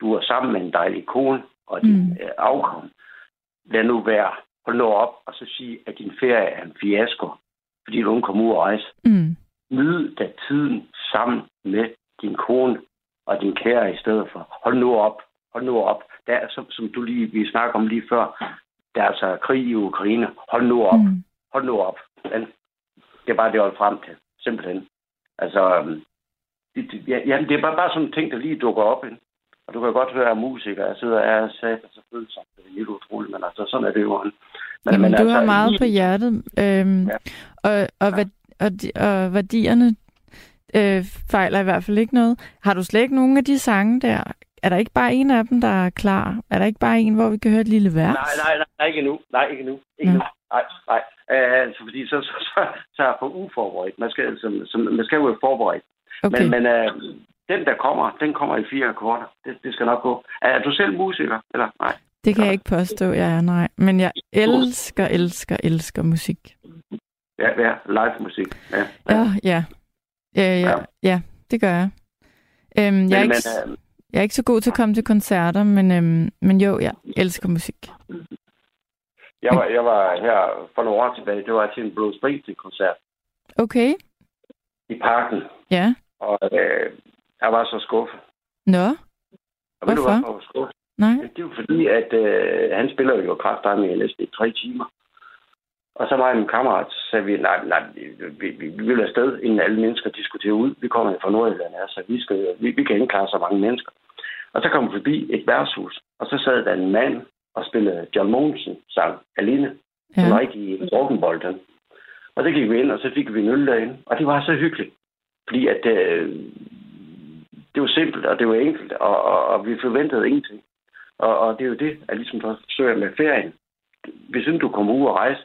Du er sammen med en dejlig kone og din mm. afkom. Lad nu være. Hold nu op og så sige, at din ferie er en fiasko, fordi du kom ud og rejse. mm, Nyd da tiden sammen med din kone og din kære i stedet for. Hold nu op. Hold nu op. Der er, som, som du lige, vi snakker om lige før, der er altså krig i Ukraine. Hold nu op. mm. Hold nu op. Det er bare det, jeg holder frem til. Simpelthen. Altså, øhm, det, det, ja, jamen, det er bare, bare sådan en ting, der lige dukker op. Ikke? Og du kan godt høre, at jeg er musiker. Jeg sidder og er sat og så følsomt. Det er helt utroligt, men altså, sådan er det jo. Men, Jamen, du altså, har meget lige- på hjertet. Øhm, Ja. og, og, Ja. og, og værdierne øh, fejler i hvert fald ikke noget. Har du slet ikke nogen af de sange der? Er der ikke bare en af dem, der er klar? Er der ikke bare en, hvor vi kan høre et lille vers? Nej, nej, nej, ikke endnu. Nej, ikke endnu. Ikke Nå. endnu. Nej, nej. Uh, altså, fordi så, så, så, så er jeg for uforberedt. Man skal, så, så, man skal jo være forberedt. Okay. Men, men uh, den, der kommer, den kommer i fire akkorder. Det, det skal nok gå. Er du selv musiker? Eller nej? Det kan jeg ikke påstå, jeg er, nej. Men jeg elsker, elsker, elsker musik. Ja, ja, live musik. Ja, Ja, ja. Ja, ja, Ja. ja det gør jeg. Øhm, jeg, er Men, ikke, men, uh, jeg er ikke så god til at komme til koncerter, men, øhm, men jo, jeg elsker musik. jeg, var, jeg var her for nogle år tilbage. Det var til en Bruce Springsteen-koncert Okay, i parken. ja. Og uh, jeg var så skuffet. Nå, Og ved du, Hvorfor? hvorfor jeg var skuffet? Nej. Det er jo fordi, at øh, han spiller jo kraftedeme i næsten i tre timer. Og så var jeg med en kammerat, så sagde vi, nej, nej, vi, vi, vi vil afsted, inden alle mennesker diskuterer ud. Vi kommer fra Nordjylland, altså vi, skal, vi, vi kan ikke klare så mange mennesker. Og så kom vi forbi et værtshus, og så sad der en mand og spillede John Mogensen sang alene. Ja. Ja. Som rigtig Morgenbolden. Og så gik vi ind, og så fik vi en øl derinde. Og det var så hyggeligt. Fordi at øh, det var simpelt, og det var enkelt, og, og, og vi forventede ingenting. Og, og det er jo det, jeg ligesom forsøger med ferien. Hvis ikke du kommer ud og rejse,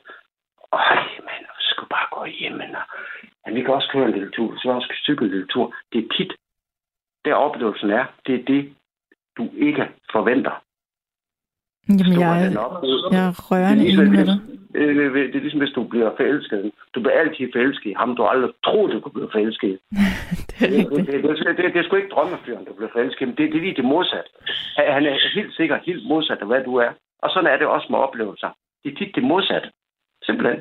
øj, man, vi skal bare gå hjem, man. Ja, vi kan også køre en lille tur, så også cykle en lille tur. Det er tit, der oplevelsen er, det er det, du ikke forventer. Jamen, jeg, oplevelse. jeg er Det er, ligesom, med dig. det er ligesom, hvis du bliver forelsket. Du bliver altid forelsket i ham, du aldrig troede, du kunne blive forelsket i. Det er Det, rigtigt. det, det, det, det, det er sgu ikke drømmefyren, du bliver forelsket men Det, det er lige det modsat. Han er helt sikkert helt modsat af, hvad du er. Og sådan er det også med oplevelser. Det er tit det modsatte. Simpelthen.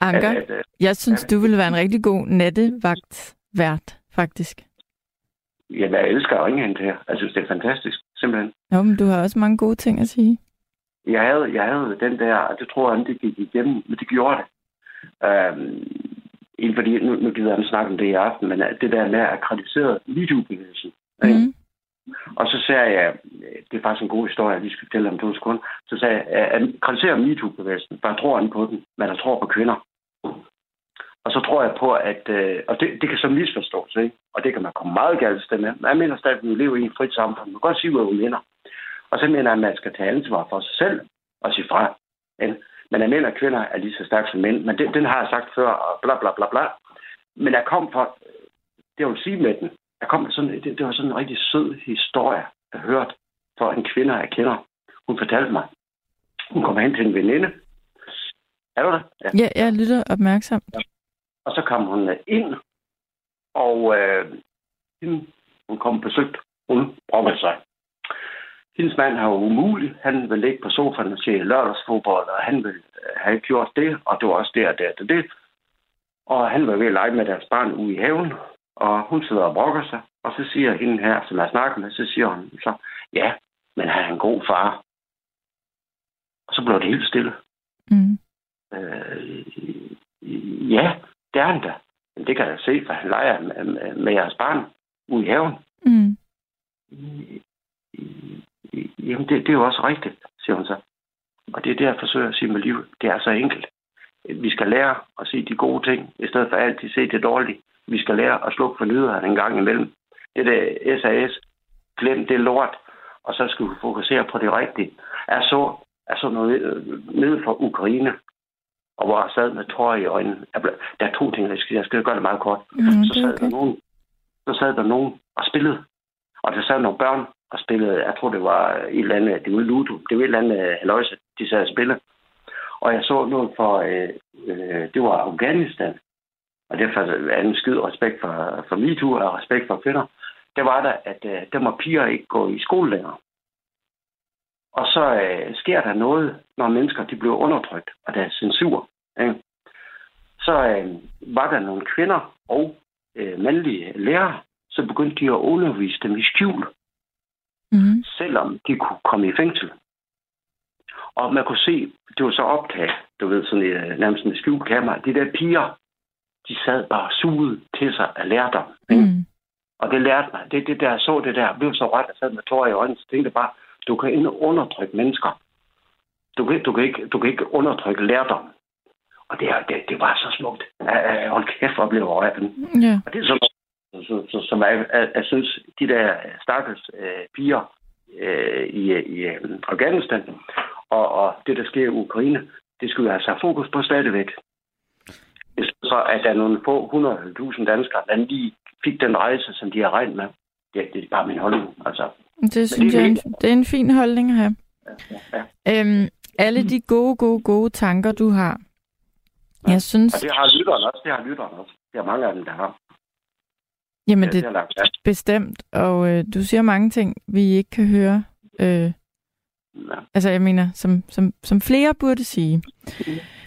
Anker, At, at, at, jeg synes, du ville være en rigtig god nattevagtvært, faktisk. jamen, jeg elsker at ringe hen til jer. Jeg synes, det er fantastisk. Simpelthen. Jo, men du har også mange gode ting at sige. Jeg havde, jeg havde den der, og det tror jeg, det gik igennem, men det gjorde det. Øhm, inden fordi, nu, nu gider ikke snakke om det i aften, men det der med at kritisere MeToo-bevægelsen. ikke? Mm. Og så sagde jeg, det er faktisk en god historie, jeg lige skal fortælle om to sekunder, så sagde jeg, at kritisere MeToo-bevægelsen, for jeg tror ikke på den, men jeg tror på kvinder. Og så tror jeg på, at, øh, og det, det kan så misforstås, ikke? og det kan man komme meget galt sted med, men jeg mener stadig, at vi lever i et frit samfund. Man kan godt sige, hvad vi mener. Og så mener jeg, at man skal tage ansvar for sig selv og sige fra. Men jeg mener, at kvinder er lige så stærke som mænd, men den, den har jeg sagt før, og bla bla bla bla. Men jeg kom for, det vil sige med den, jeg kom sådan, det, det var sådan en rigtig sød historie, jeg hørte for en kvinde, jeg kender. Hun fortalte mig, hun kom hen til en veninde. Er du der? Ja. Ja, jeg lytter opmærksomt. Og så kom hun ind, og øh, hun kom besøgt. Hun brokkede sig. Hendes mand har jo umuligt. Han vil ligge på sofaen og se lørdagsfodbold, og han vil øh, have gjort det, og det var også og det og det. Og han var ved at lege med deres barn ude i haven, og hun sidder og brokker sig. Og så siger hende her, som jeg snakker med, så siger hun så, ja, men han er en god far. Og så blev det helt stille. Mm. Øh, Ja, det er han da. Men det kan jeg se, for han leger med, med, med jeres barn ude i haven. Mm. Jamen, det, det er jo også rigtigt, siger hun så. Og det er det, jeg forsøger at sige med livet. Det er så enkelt. Vi skal lære at se de gode ting, i stedet for altid se det dårlige. Vi skal lære at slukke for nyderne en gang imellem. Det der SAS, glem det lort, og så skal vi fokusere på det rigtige. Jeg så, jeg så noget nede fra Ukraine, og hvor jeg sad med tårer i øjnene. Der er to ting, jeg skal, jeg skal gøre det meget kort. Mm, så, sad okay. der nogen, så sad der nogen og spillede. Og der sad nogle børn og spillede, jeg tror det var et eller andet, det var Ludo, det var et eller andet øh, haløjse, de sad og spillede. Og jeg så noget for, øh, øh, det var Afghanistan. Og derfor er en skid respekt for, for MeToo og respekt for kvinder. Det var der, at øh, der må piger ikke gå i skole længere. Og så øh, sker der noget, når mennesker de bliver undertrykt, og der er censur. Ikke? Så øh, var der nogle kvinder og øh, mandlige lærere, så begyndte de at undervise dem i skjul, Mm. selvom de kunne komme i fængsel. Og man kunne se, det var så optaget, du ved, sådan et, nærmest en skjult kamera. De der piger, de sad bare suget til sig af lærdom. Ikke? Mm. Og det lærte mig. Det, det der, så det der, blev så ret, jeg sad med tårer i øjnene, så tænkte bare, du kan ikke undertrykke mennesker. Du kan, du kan, ikke, du kan ikke undertrykke lærdom. Og det, det, det var så smukt. Hold kæft, hvor blev jeg Ja. Og det er sådan så, så, som jeg, jeg, jeg synes, de der stakkels øh, piger øh, i, i øh, Afghanistan og, og det, der sker i Ukraine, det skulle jeg have sat fokus på stadigvæk. Så at der er nogle få 100.000 danskere, der lige fik den rejse, som de har regnet med. Det, det er bare min holdning. Altså, Det synes jeg er en, det er en fin holdning at have. ja. Øhm, alle de gode, gode, gode tanker, du har. Jeg synes, Og det har lytteren også. Det har lytteren også. Det er mange af dem, der har. Jamen det, det er bestemt, og øh, du siger mange ting, vi ikke kan høre. Øh, Ja. altså, jeg mener, som, som, som flere burde sige.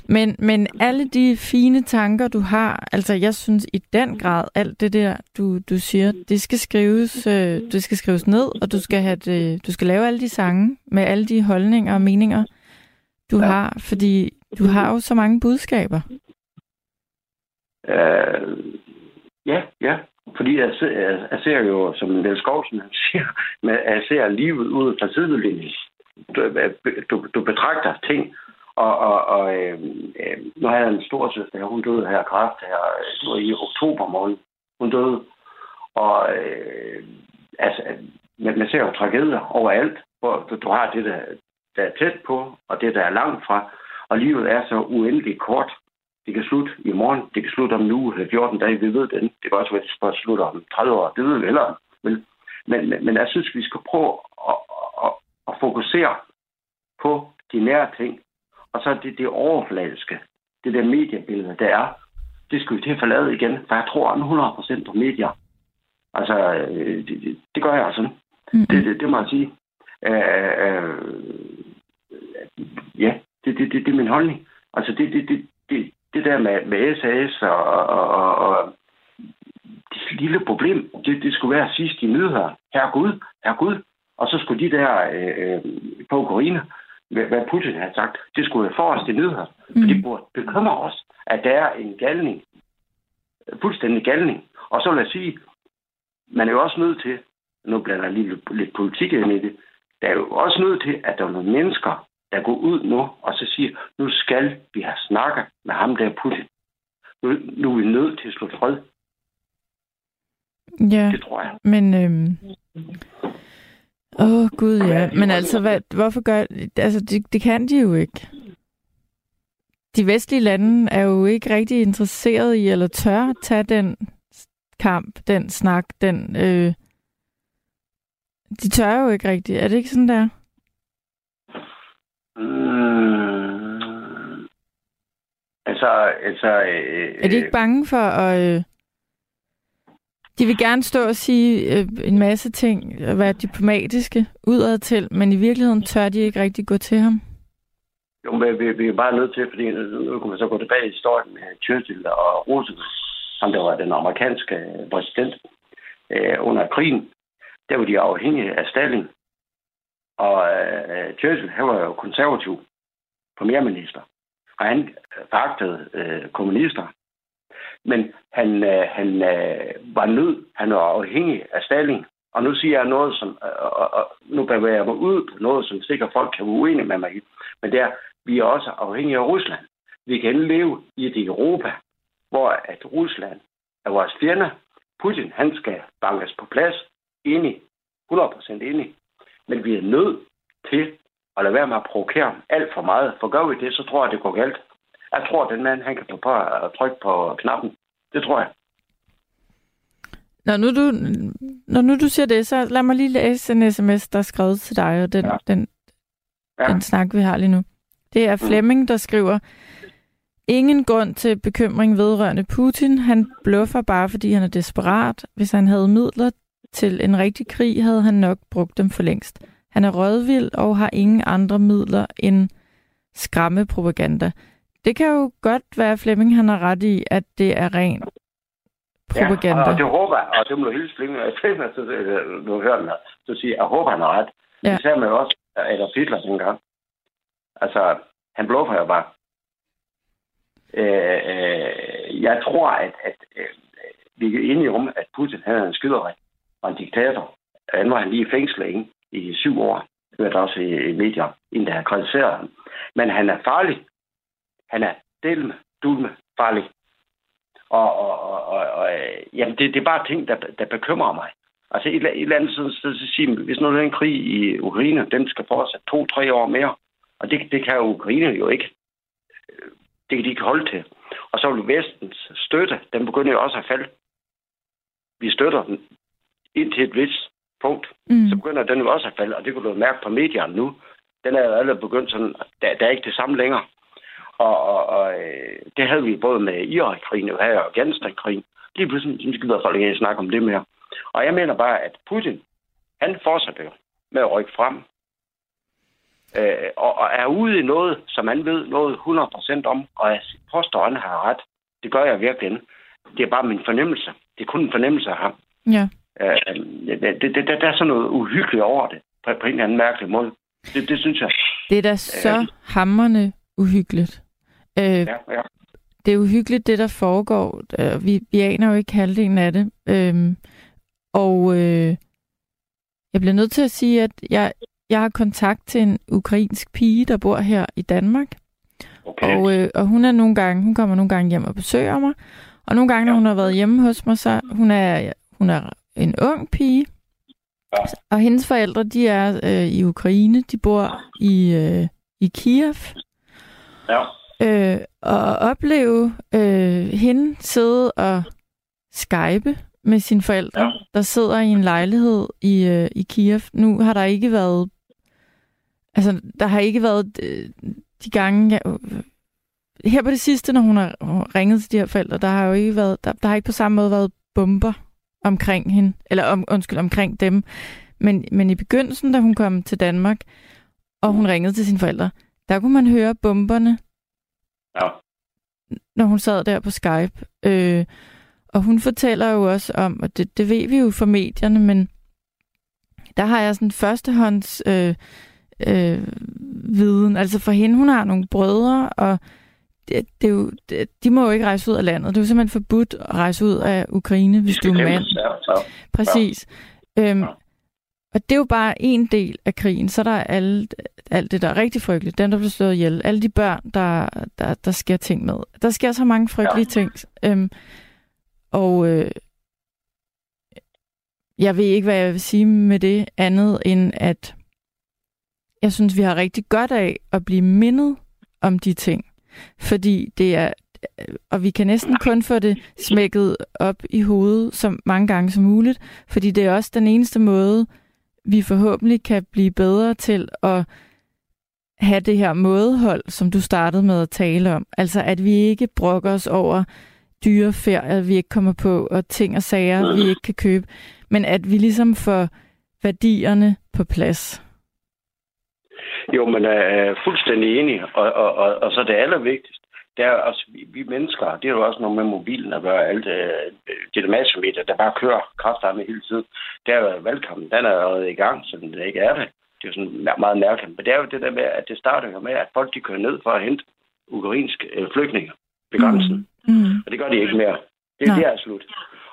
Men, men alle de fine tanker, du har, altså jeg synes i den grad, alt det der, du, du siger, det skal skrives, øh, det skal skrives ned, og du skal, have det, du skal lave alle de sange med alle de holdninger og meninger, du Ja. har, fordi du har jo så mange budskaber. Øh, ja, ja. Fordi jeg ser, jeg, jeg ser jo, som Niels Skovsen han siger, men jeg ser livet ud fra sidelinjen. Du, du, du betragter ting, og, og, og øh, øh, nu har jeg en stor søster, hun døde her kraft kræft her, øh, det var i oktober måned. Hun døde, og øh, altså, man, man ser jo tragedier overalt, hvor du, du har det, der, der er tæt på, og det, der er langt fra, og livet er så uendeligt kort. Det kan slutte i morgen, det kan slutte om en uge eller 14 dage, vi ved det. Det kan også være, at det slutter om 30 år, det ved vi heller. Men, men, men, men jeg synes, vi skal prøve at, at, at fokusere på de nære ting, og så det, det overfladiske, det der mediebillede, der er, det skal vi til at forlade igen, for jeg tror 100% på medier. Altså, øh, det, det, det gør jeg altså. Mm-hmm. Det, det, det må jeg sige. Øh, øh, ja, det, det, det, det er min holdning. Altså, det, det, det, det, det der med, med SAS og, og, og, og det lille problem, det, det skulle være sidst i nyheder. Herre Gud, herre Gud. Og så skulle de der øh, på Ukraine, hvad Putin har sagt, det skulle være forrest i nyheder. Mm. For det burde bekymre os, at der er en galning, fuldstændig galning. Og så vil jeg sige, man er jo også nødt til, nu blander jeg lige lidt, lidt politik ind i det, der er jo også nødt til, at der er nogle mennesker, der går ud nu og så siger, nu skal vi have snakket med ham der Putin. Nu, nu er vi nødt til at slå fred. Ja, Det tror jeg. men... Øhm... Åh, oh, gud, ja. Men altså, hvad, hvorfor gør... Altså, det, det kan de jo ikke. De vestlige lande er jo ikke rigtig interesseret i, eller tør tage den kamp, den snak, den... Øh... De tør jo ikke rigtigt. Er det ikke sådan der? Mm, altså, altså... Øh, Er de ikke bange for at... Øh... De vil gerne stå og sige øh, en masse ting, og være diplomatiske udad til, men i virkeligheden tør de ikke rigtig gå til ham. Jo, men vi, vi er bare nødt til, fordi nu kan man så gå tilbage i historien med Churchill og Roosevelt, som der var den amerikanske præsident øh, under krigen. Der var de afhængige af Stalin. Og øh, Churchill, han var jo konservativ premierminister og han fagtede øh, kommunister. Men han, øh, han øh, var nød, han var afhængig af Stalin. Og nu siger jeg noget, som, øh, og, og, nu bevæger jeg mig ud på noget, som sikkert folk kan være uenige med mig i. Men det er, vi er også afhængige af Rusland. Vi kan leve i et Europa, hvor at Rusland er vores fjende. Putin, han skal bankes på plads. Enig. 100% enig. Men vi er nødt til at lade være med at provokere alt for meget. For gør vi det, så tror jeg, det går galt. Jeg tror, at den mand, han kan på at trykke på knappen. Det tror jeg. Når nu, du, når nu du siger det, så lad mig lige læse en sms, der er skrevet til dig, og den, ja. den, ja. den snak, vi har lige nu. Det er mm. Flemming, der skriver, Ingen grund til bekymring vedrørende Putin. Han bluffer bare, fordi han er desperat. Hvis han havde midler til en rigtig krig, havde han nok brugt dem for længst. Han er rødvild og har ingen andre midler end skræmmepropaganda. Det kan jo godt være, Flemming han har ret i, at det er ren propaganda. Ja, og det håber jeg, og det må du hilse Flemming, så, du hører den her, så siger jeg håber, han har ret. Ja. Det sagde man jo også Adolf Hitler dengang. Altså, han bluffer jo bare. Øh, øh, jeg tror, at, at øh, vi er enige om, at Putin han er en skyderi og en diktator. Han var han lige i fængsel ikke? I syv år. Det hørte også i, i medier, inden der har kritiseret ham. Men han er farlig. Han er delme, dulme, farlig. Og, og, og, og, og øh, jamen, det, det er bare ting, der, der bekymrer mig. Altså et, et eller andet sted, så, så sige, hvis nu er en krig i Ukraine, den skal fortsætte to-tre år mere. Og det, det kan Ukraine jo ikke. Øh, det kan de ikke holde til. Og så vil Vestens støtte, den begynder jo også at falde. Vi støtter den indtil et vist punkt. Mm. Så begynder den jo også at falde, og det kan du mærke på medierne nu. Den er jo allerede begyndt sådan, der, der er ikke det samme længere. Og, og, og øh, det havde vi både med Irak-krigen og her og Afghanistan-krigen. Lige pludselig så gider folk ikke snakke om det mere. Og jeg mener bare, at Putin, han fortsætter med at rykke frem. Øh, og, og er ude i noget, som han ved noget 100% om, og jeg påstår, at han har ret. Det gør jeg virkelig. Det er bare min fornemmelse. Det er kun en fornemmelse af ham. Ja. Øh, det, det, det, der er sådan noget uhyggeligt over det, på, på en eller anden mærkelig måde. Det, det synes jeg. Det er da så øh, hammerne uhyggeligt. Øh, ja, ja. Det er uhyggeligt, det der foregår. Øh, vi, vi aner jo ikke halvdelen af det. Øh, og øh, jeg bliver nødt til at sige, at jeg, jeg har kontakt til en ukrainsk pige, der bor her i Danmark. Okay. Og, øh, og hun er nogle gange, hun kommer nogle gange hjem og besøger mig. Og nogle gange, ja. når hun har været hjemme hos mig, så hun er, hun er en ung pige. Ja. Og hendes forældre, de er øh, i Ukraine. De bor i, øh, i Kiev. Ja. Øh, og opleve øh, hende sidde og skype med sine forældre, ja. der sidder i en lejlighed i, øh, i Kiev. Nu har der ikke været... Altså, der har ikke været øh, de gange... Ja, øh, her på det sidste, når hun har ringet til de her forældre, der har jo ikke været... Der, der har ikke på samme måde været bomber omkring hende, eller om, undskyld, omkring dem. Men, men i begyndelsen, da hun kom til Danmark, og hun ringede til sine forældre, der kunne man høre bomberne, ja. når hun sad der på Skype. Øh, og hun fortæller jo også om, og det, det ved vi jo fra medierne, men der har jeg sådan førstehånds øh, øh, viden. Altså for hende, hun har nogle brødre, og det, det er jo, det, de må jo ikke rejse ud af landet. Det er jo simpelthen forbudt at rejse ud af Ukraine, hvis du er mand. Præcis. Øhm, og det er jo bare en del af krigen. Så er der alt, alt det, der er rigtig frygteligt. Den, der bliver slået ihjel. Alle de børn, der, der, der sker ting med. Der sker så mange frygtelige ja. ting. Øhm, og øh, jeg ved ikke, hvad jeg vil sige med det andet, end at jeg synes, vi har rigtig godt af at blive mindet om de ting. Fordi det er, og vi kan næsten kun få det smækket op i hovedet så mange gange som muligt, fordi det er også den eneste måde, vi forhåbentlig kan blive bedre til at have det her mådehold, som du startede med at tale om. Altså at vi ikke brokker os over dyre ferier, vi ikke kommer på, og ting og sager, vi ikke kan købe, men at vi ligesom får værdierne på plads. Jo, men jeg er fuldstændig enig. Og, og, og, og så det allervigtigste, det er også, vi, vi mennesker, det er jo også noget med mobilen at gøre, alt øh, det, det massemedier, der bare kører med hele tiden. Det er jo valgkampen, den er allerede i gang, så den ikke er det. Det er jo sådan meget mærkeligt. Men det er jo det der med, at det starter jo med, at folk de kører ned for at hente ukrainske øh, flygtninge ved grænsen. Mm. Mm. Og det gør de ikke mere. Det, det er slut.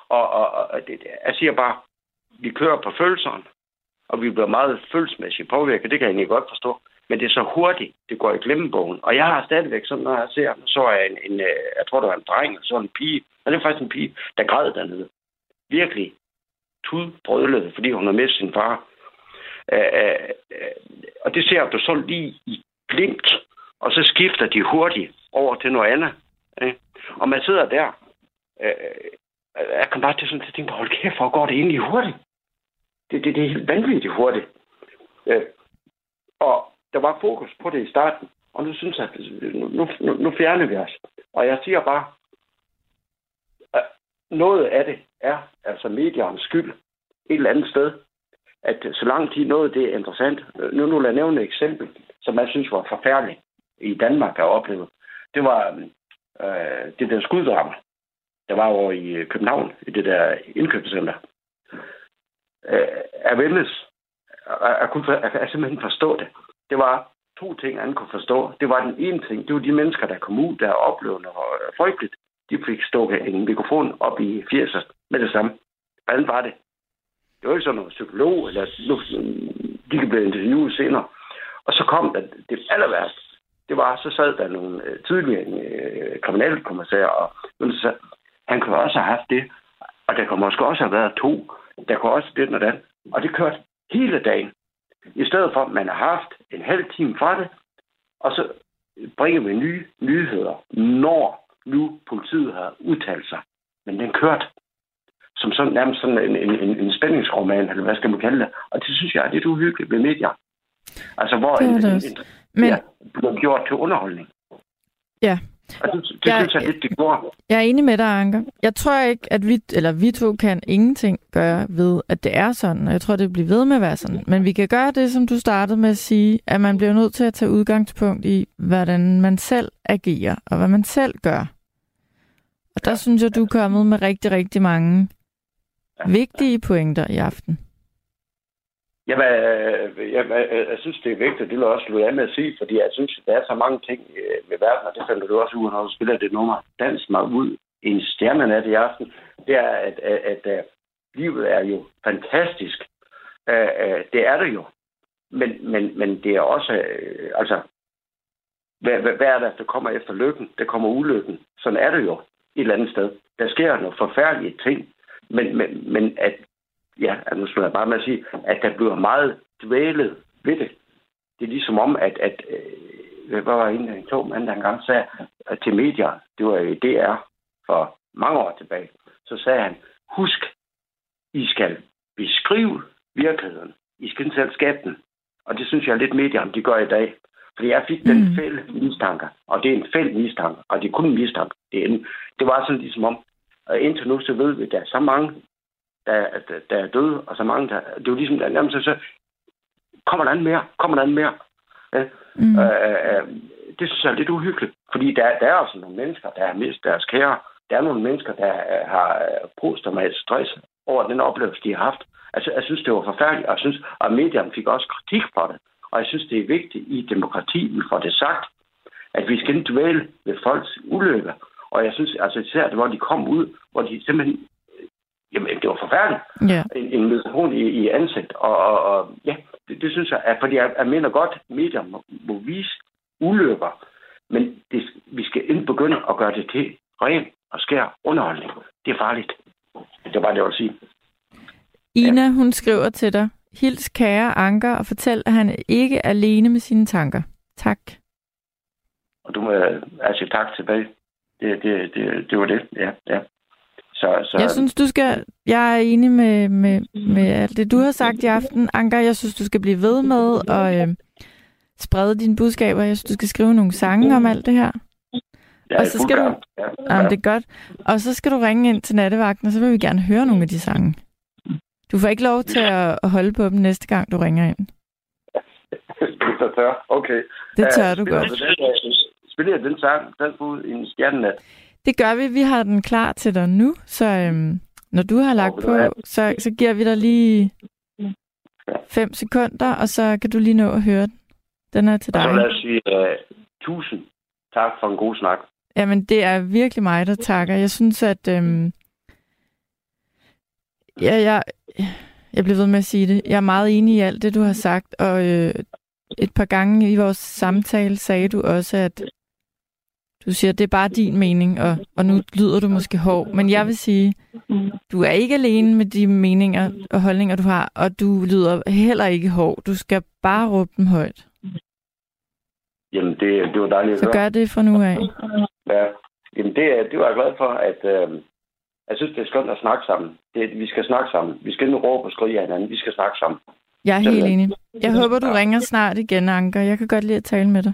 Og, og, og det, det- jeg siger bare, vi kører på følelserne, og vi bliver meget følelsesmæssigt påvirket. Det kan jeg egentlig godt forstå. Men det er så hurtigt, det går i glemmebogen. Og jeg har stadigvæk sådan, når jeg ser, så er en, en øh, jeg tror, det var en dreng, og så en pige. Og det er faktisk en pige, der græd dernede. Virkelig tudbrødlede, fordi hun har mistet sin far. Øh, øh, og det ser du så lige i glimt, og så skifter de hurtigt over til noget andet. Ikke? Og man sidder der. Øh, øh jeg kan bare til sådan til at tænke på, hold kæft, hvor går det egentlig hurtigt? Det, det, det er helt vanvittigt hurtigt. Øh, og der var fokus på det i starten, og nu synes jeg, at nu, nu, nu fjerner vi os. Og jeg siger bare, at noget af det er altså mediernes skyld et eller andet sted. At så lang tid noget det er interessant. Nu, nu lad jeg nævne et eksempel, som jeg synes var forfærdeligt i Danmark at opleve. Det var øh, det der skuddrama, der var over i København, i det der indkøbscenter. Øh, er vendes. Jeg, kunne, for- jeg simpelthen forstå det. Det var to ting, han kunne forstå. Det var den ene ting, det var de mennesker, der kom ud, der oplevede noget øh, frygteligt. De fik stukket en mikrofon op i 80'erne med det samme. Hvordan var det? Det var ikke sådan noget psykolog, eller nu, de kan blive interviewet senere. Og så kom der det aller værste. Det var, så sad der nogle øh, tidligere øh, kriminalkommissærer, og han kunne også have haft det, og der kunne måske også have været to. Der kunne også det og det. Og det kørte hele dagen. I stedet for, at man har haft en halv time fra det, og så bringer vi nye nyheder, når nu politiet har udtalt sig. Men den kørte som sådan, nærmest sådan en, en, en, en spændingsroman, eller hvad skal man kalde det. Og det synes jeg er lidt uhyggeligt ved medier. Altså, hvor Det er en, en, en, Men ja, bliver gjort til underholdning. Ja. Og det, det Jeg- synes jeg lidt, det gjorde. jeg er enig med dig, Anker. Jeg tror ikke, at vi, eller vi to kan ingenting gøre ved, at det er sådan, og jeg tror, det bliver ved med at være sådan. Men vi kan gøre det, som du startede med at sige, at man bliver nødt til at tage udgangspunkt i, hvordan man selv agerer, og hvad man selv gør. Og der ja. synes jeg, du er kommet med rigtig, rigtig mange vigtige pointer i aften. Jamen, jeg, jeg, jeg synes, det er vigtigt, det vil jeg også slutte af med at sige, fordi jeg synes, der er så mange ting med ved verden, og det finder du også ud, når du spiller det nummer, Dans mig ud i en stjernenat i aften, det er, at, at, at, at livet er jo fantastisk. Øh, øh, det er det jo. Men, men, men det er også, altså, hvad, hvad, hvad er der, der kommer efter lykken? Der kommer ulykken. Sådan er det jo et eller andet sted. Der sker nogle forfærdelige ting, men, men, men at ja, altså, nu skal jeg bare med at sige, at der bliver meget dvælet ved det. Det er ligesom om, at, at øh, hvad var en de to mand, der engang sagde at til medier, det var i DR for mange år tilbage, så sagde han, husk, I skal beskrive virkeligheden. I skal ikke selv skabe den. Og det synes jeg lidt medier, de gør i dag. Fordi jeg fik den Mm. fælles mistanke, og det er en fælles mistanke, og det er kun en mistanke. Det, er en, det var sådan ligesom om, og indtil nu så ved vi, at der er så mange der, der, der er døde, og så mange, der... Det er jo ligesom, der nærmest så... Kommer der en mere? Kommer der en mere? Ja. Mm. Øh, øh, det synes jeg er lidt uhyggeligt, fordi der, der er også nogle mennesker, der har mistet deres kære. Der er nogle mennesker, der øh, har øh, posttraumatisk stress over den oplevelse, de har haft. Altså, jeg synes, det var forfærdeligt, og jeg synes, at medierne fik også kritik for det. Og jeg synes, det er vigtigt i demokrati, vi får det sagt, at vi skal ikke dvæle ved folks ulykker. Og jeg synes, altså især hvor de kom ud, hvor de simpelthen Forfærdeligt. Ja. En, en mikrofon i, i ansigt. Og, og, og ja, det, det synes jeg, at, fordi jeg, jeg mener godt, at medier må, må vise ulykker, men det, vi skal ikke begynde at gøre det til ren og skær underholdning. Det er farligt. Det var bare det, jeg ville sige. Ina, hun skriver til dig, Hils kære Anker og fortæl, at han ikke er alene med sine tanker. Tak. Og du må altså tak tilbage. Det, det, det, det var det, ja. ja. Så, så, Jeg synes, du skal... Jeg er enig med, med, med alt det, du har sagt i aften. Anker, jeg synes, du skal blive ved med at øh, sprede dine budskaber. Jeg synes, du skal skrive nogle sange om alt det her. jeg er og så skal du-. Ja, Jamen, det er godt. Og så skal du ringe ind til nattevagten, og så vil vi gerne høre nogle af de sange. Du får ikke lov til at, holde på dem næste gang, du ringer ind. det er tør. Okay. Det tør Ja, du godt. du Den, øh, spiller jeg den sang, den ud i en stjernenat. Det gør vi. Vi har den klar til dig nu, så øhm, når du har lagt på, så, så giver vi dig lige fem sekunder, og så kan du lige nå at høre den. Den er til Og så dig. lad os sige uh, tusind Tak for en god snak. Jamen, det er virkelig mig, der takker. Jeg synes, at... Øhm, ja, jeg, jeg bliver ved med at sige det. Jeg er meget enig i alt det, du har sagt, og øh, et par gange i vores samtale sagde du også, at du siger, det er bare din mening, og, og nu lyder du måske hård. Men jeg vil sige, du er ikke alene med de meninger og holdninger, du har, og du lyder heller ikke hård. Du skal bare råbe dem højt. Jamen, det, det var dejligt at Så gør det fra nu af. Ja. Jamen, det, er- det var jeg glad for, at øh, jeg synes, det er skønt at snakke sammen. Det, vi skal snakke sammen. Vi skal ikke råbe og skrige af hinanden. Vi skal snakke sammen. Jeg er helt enig. Jeg håber, du ringer snart igen, Anker. Jeg kan godt lide at tale med dig.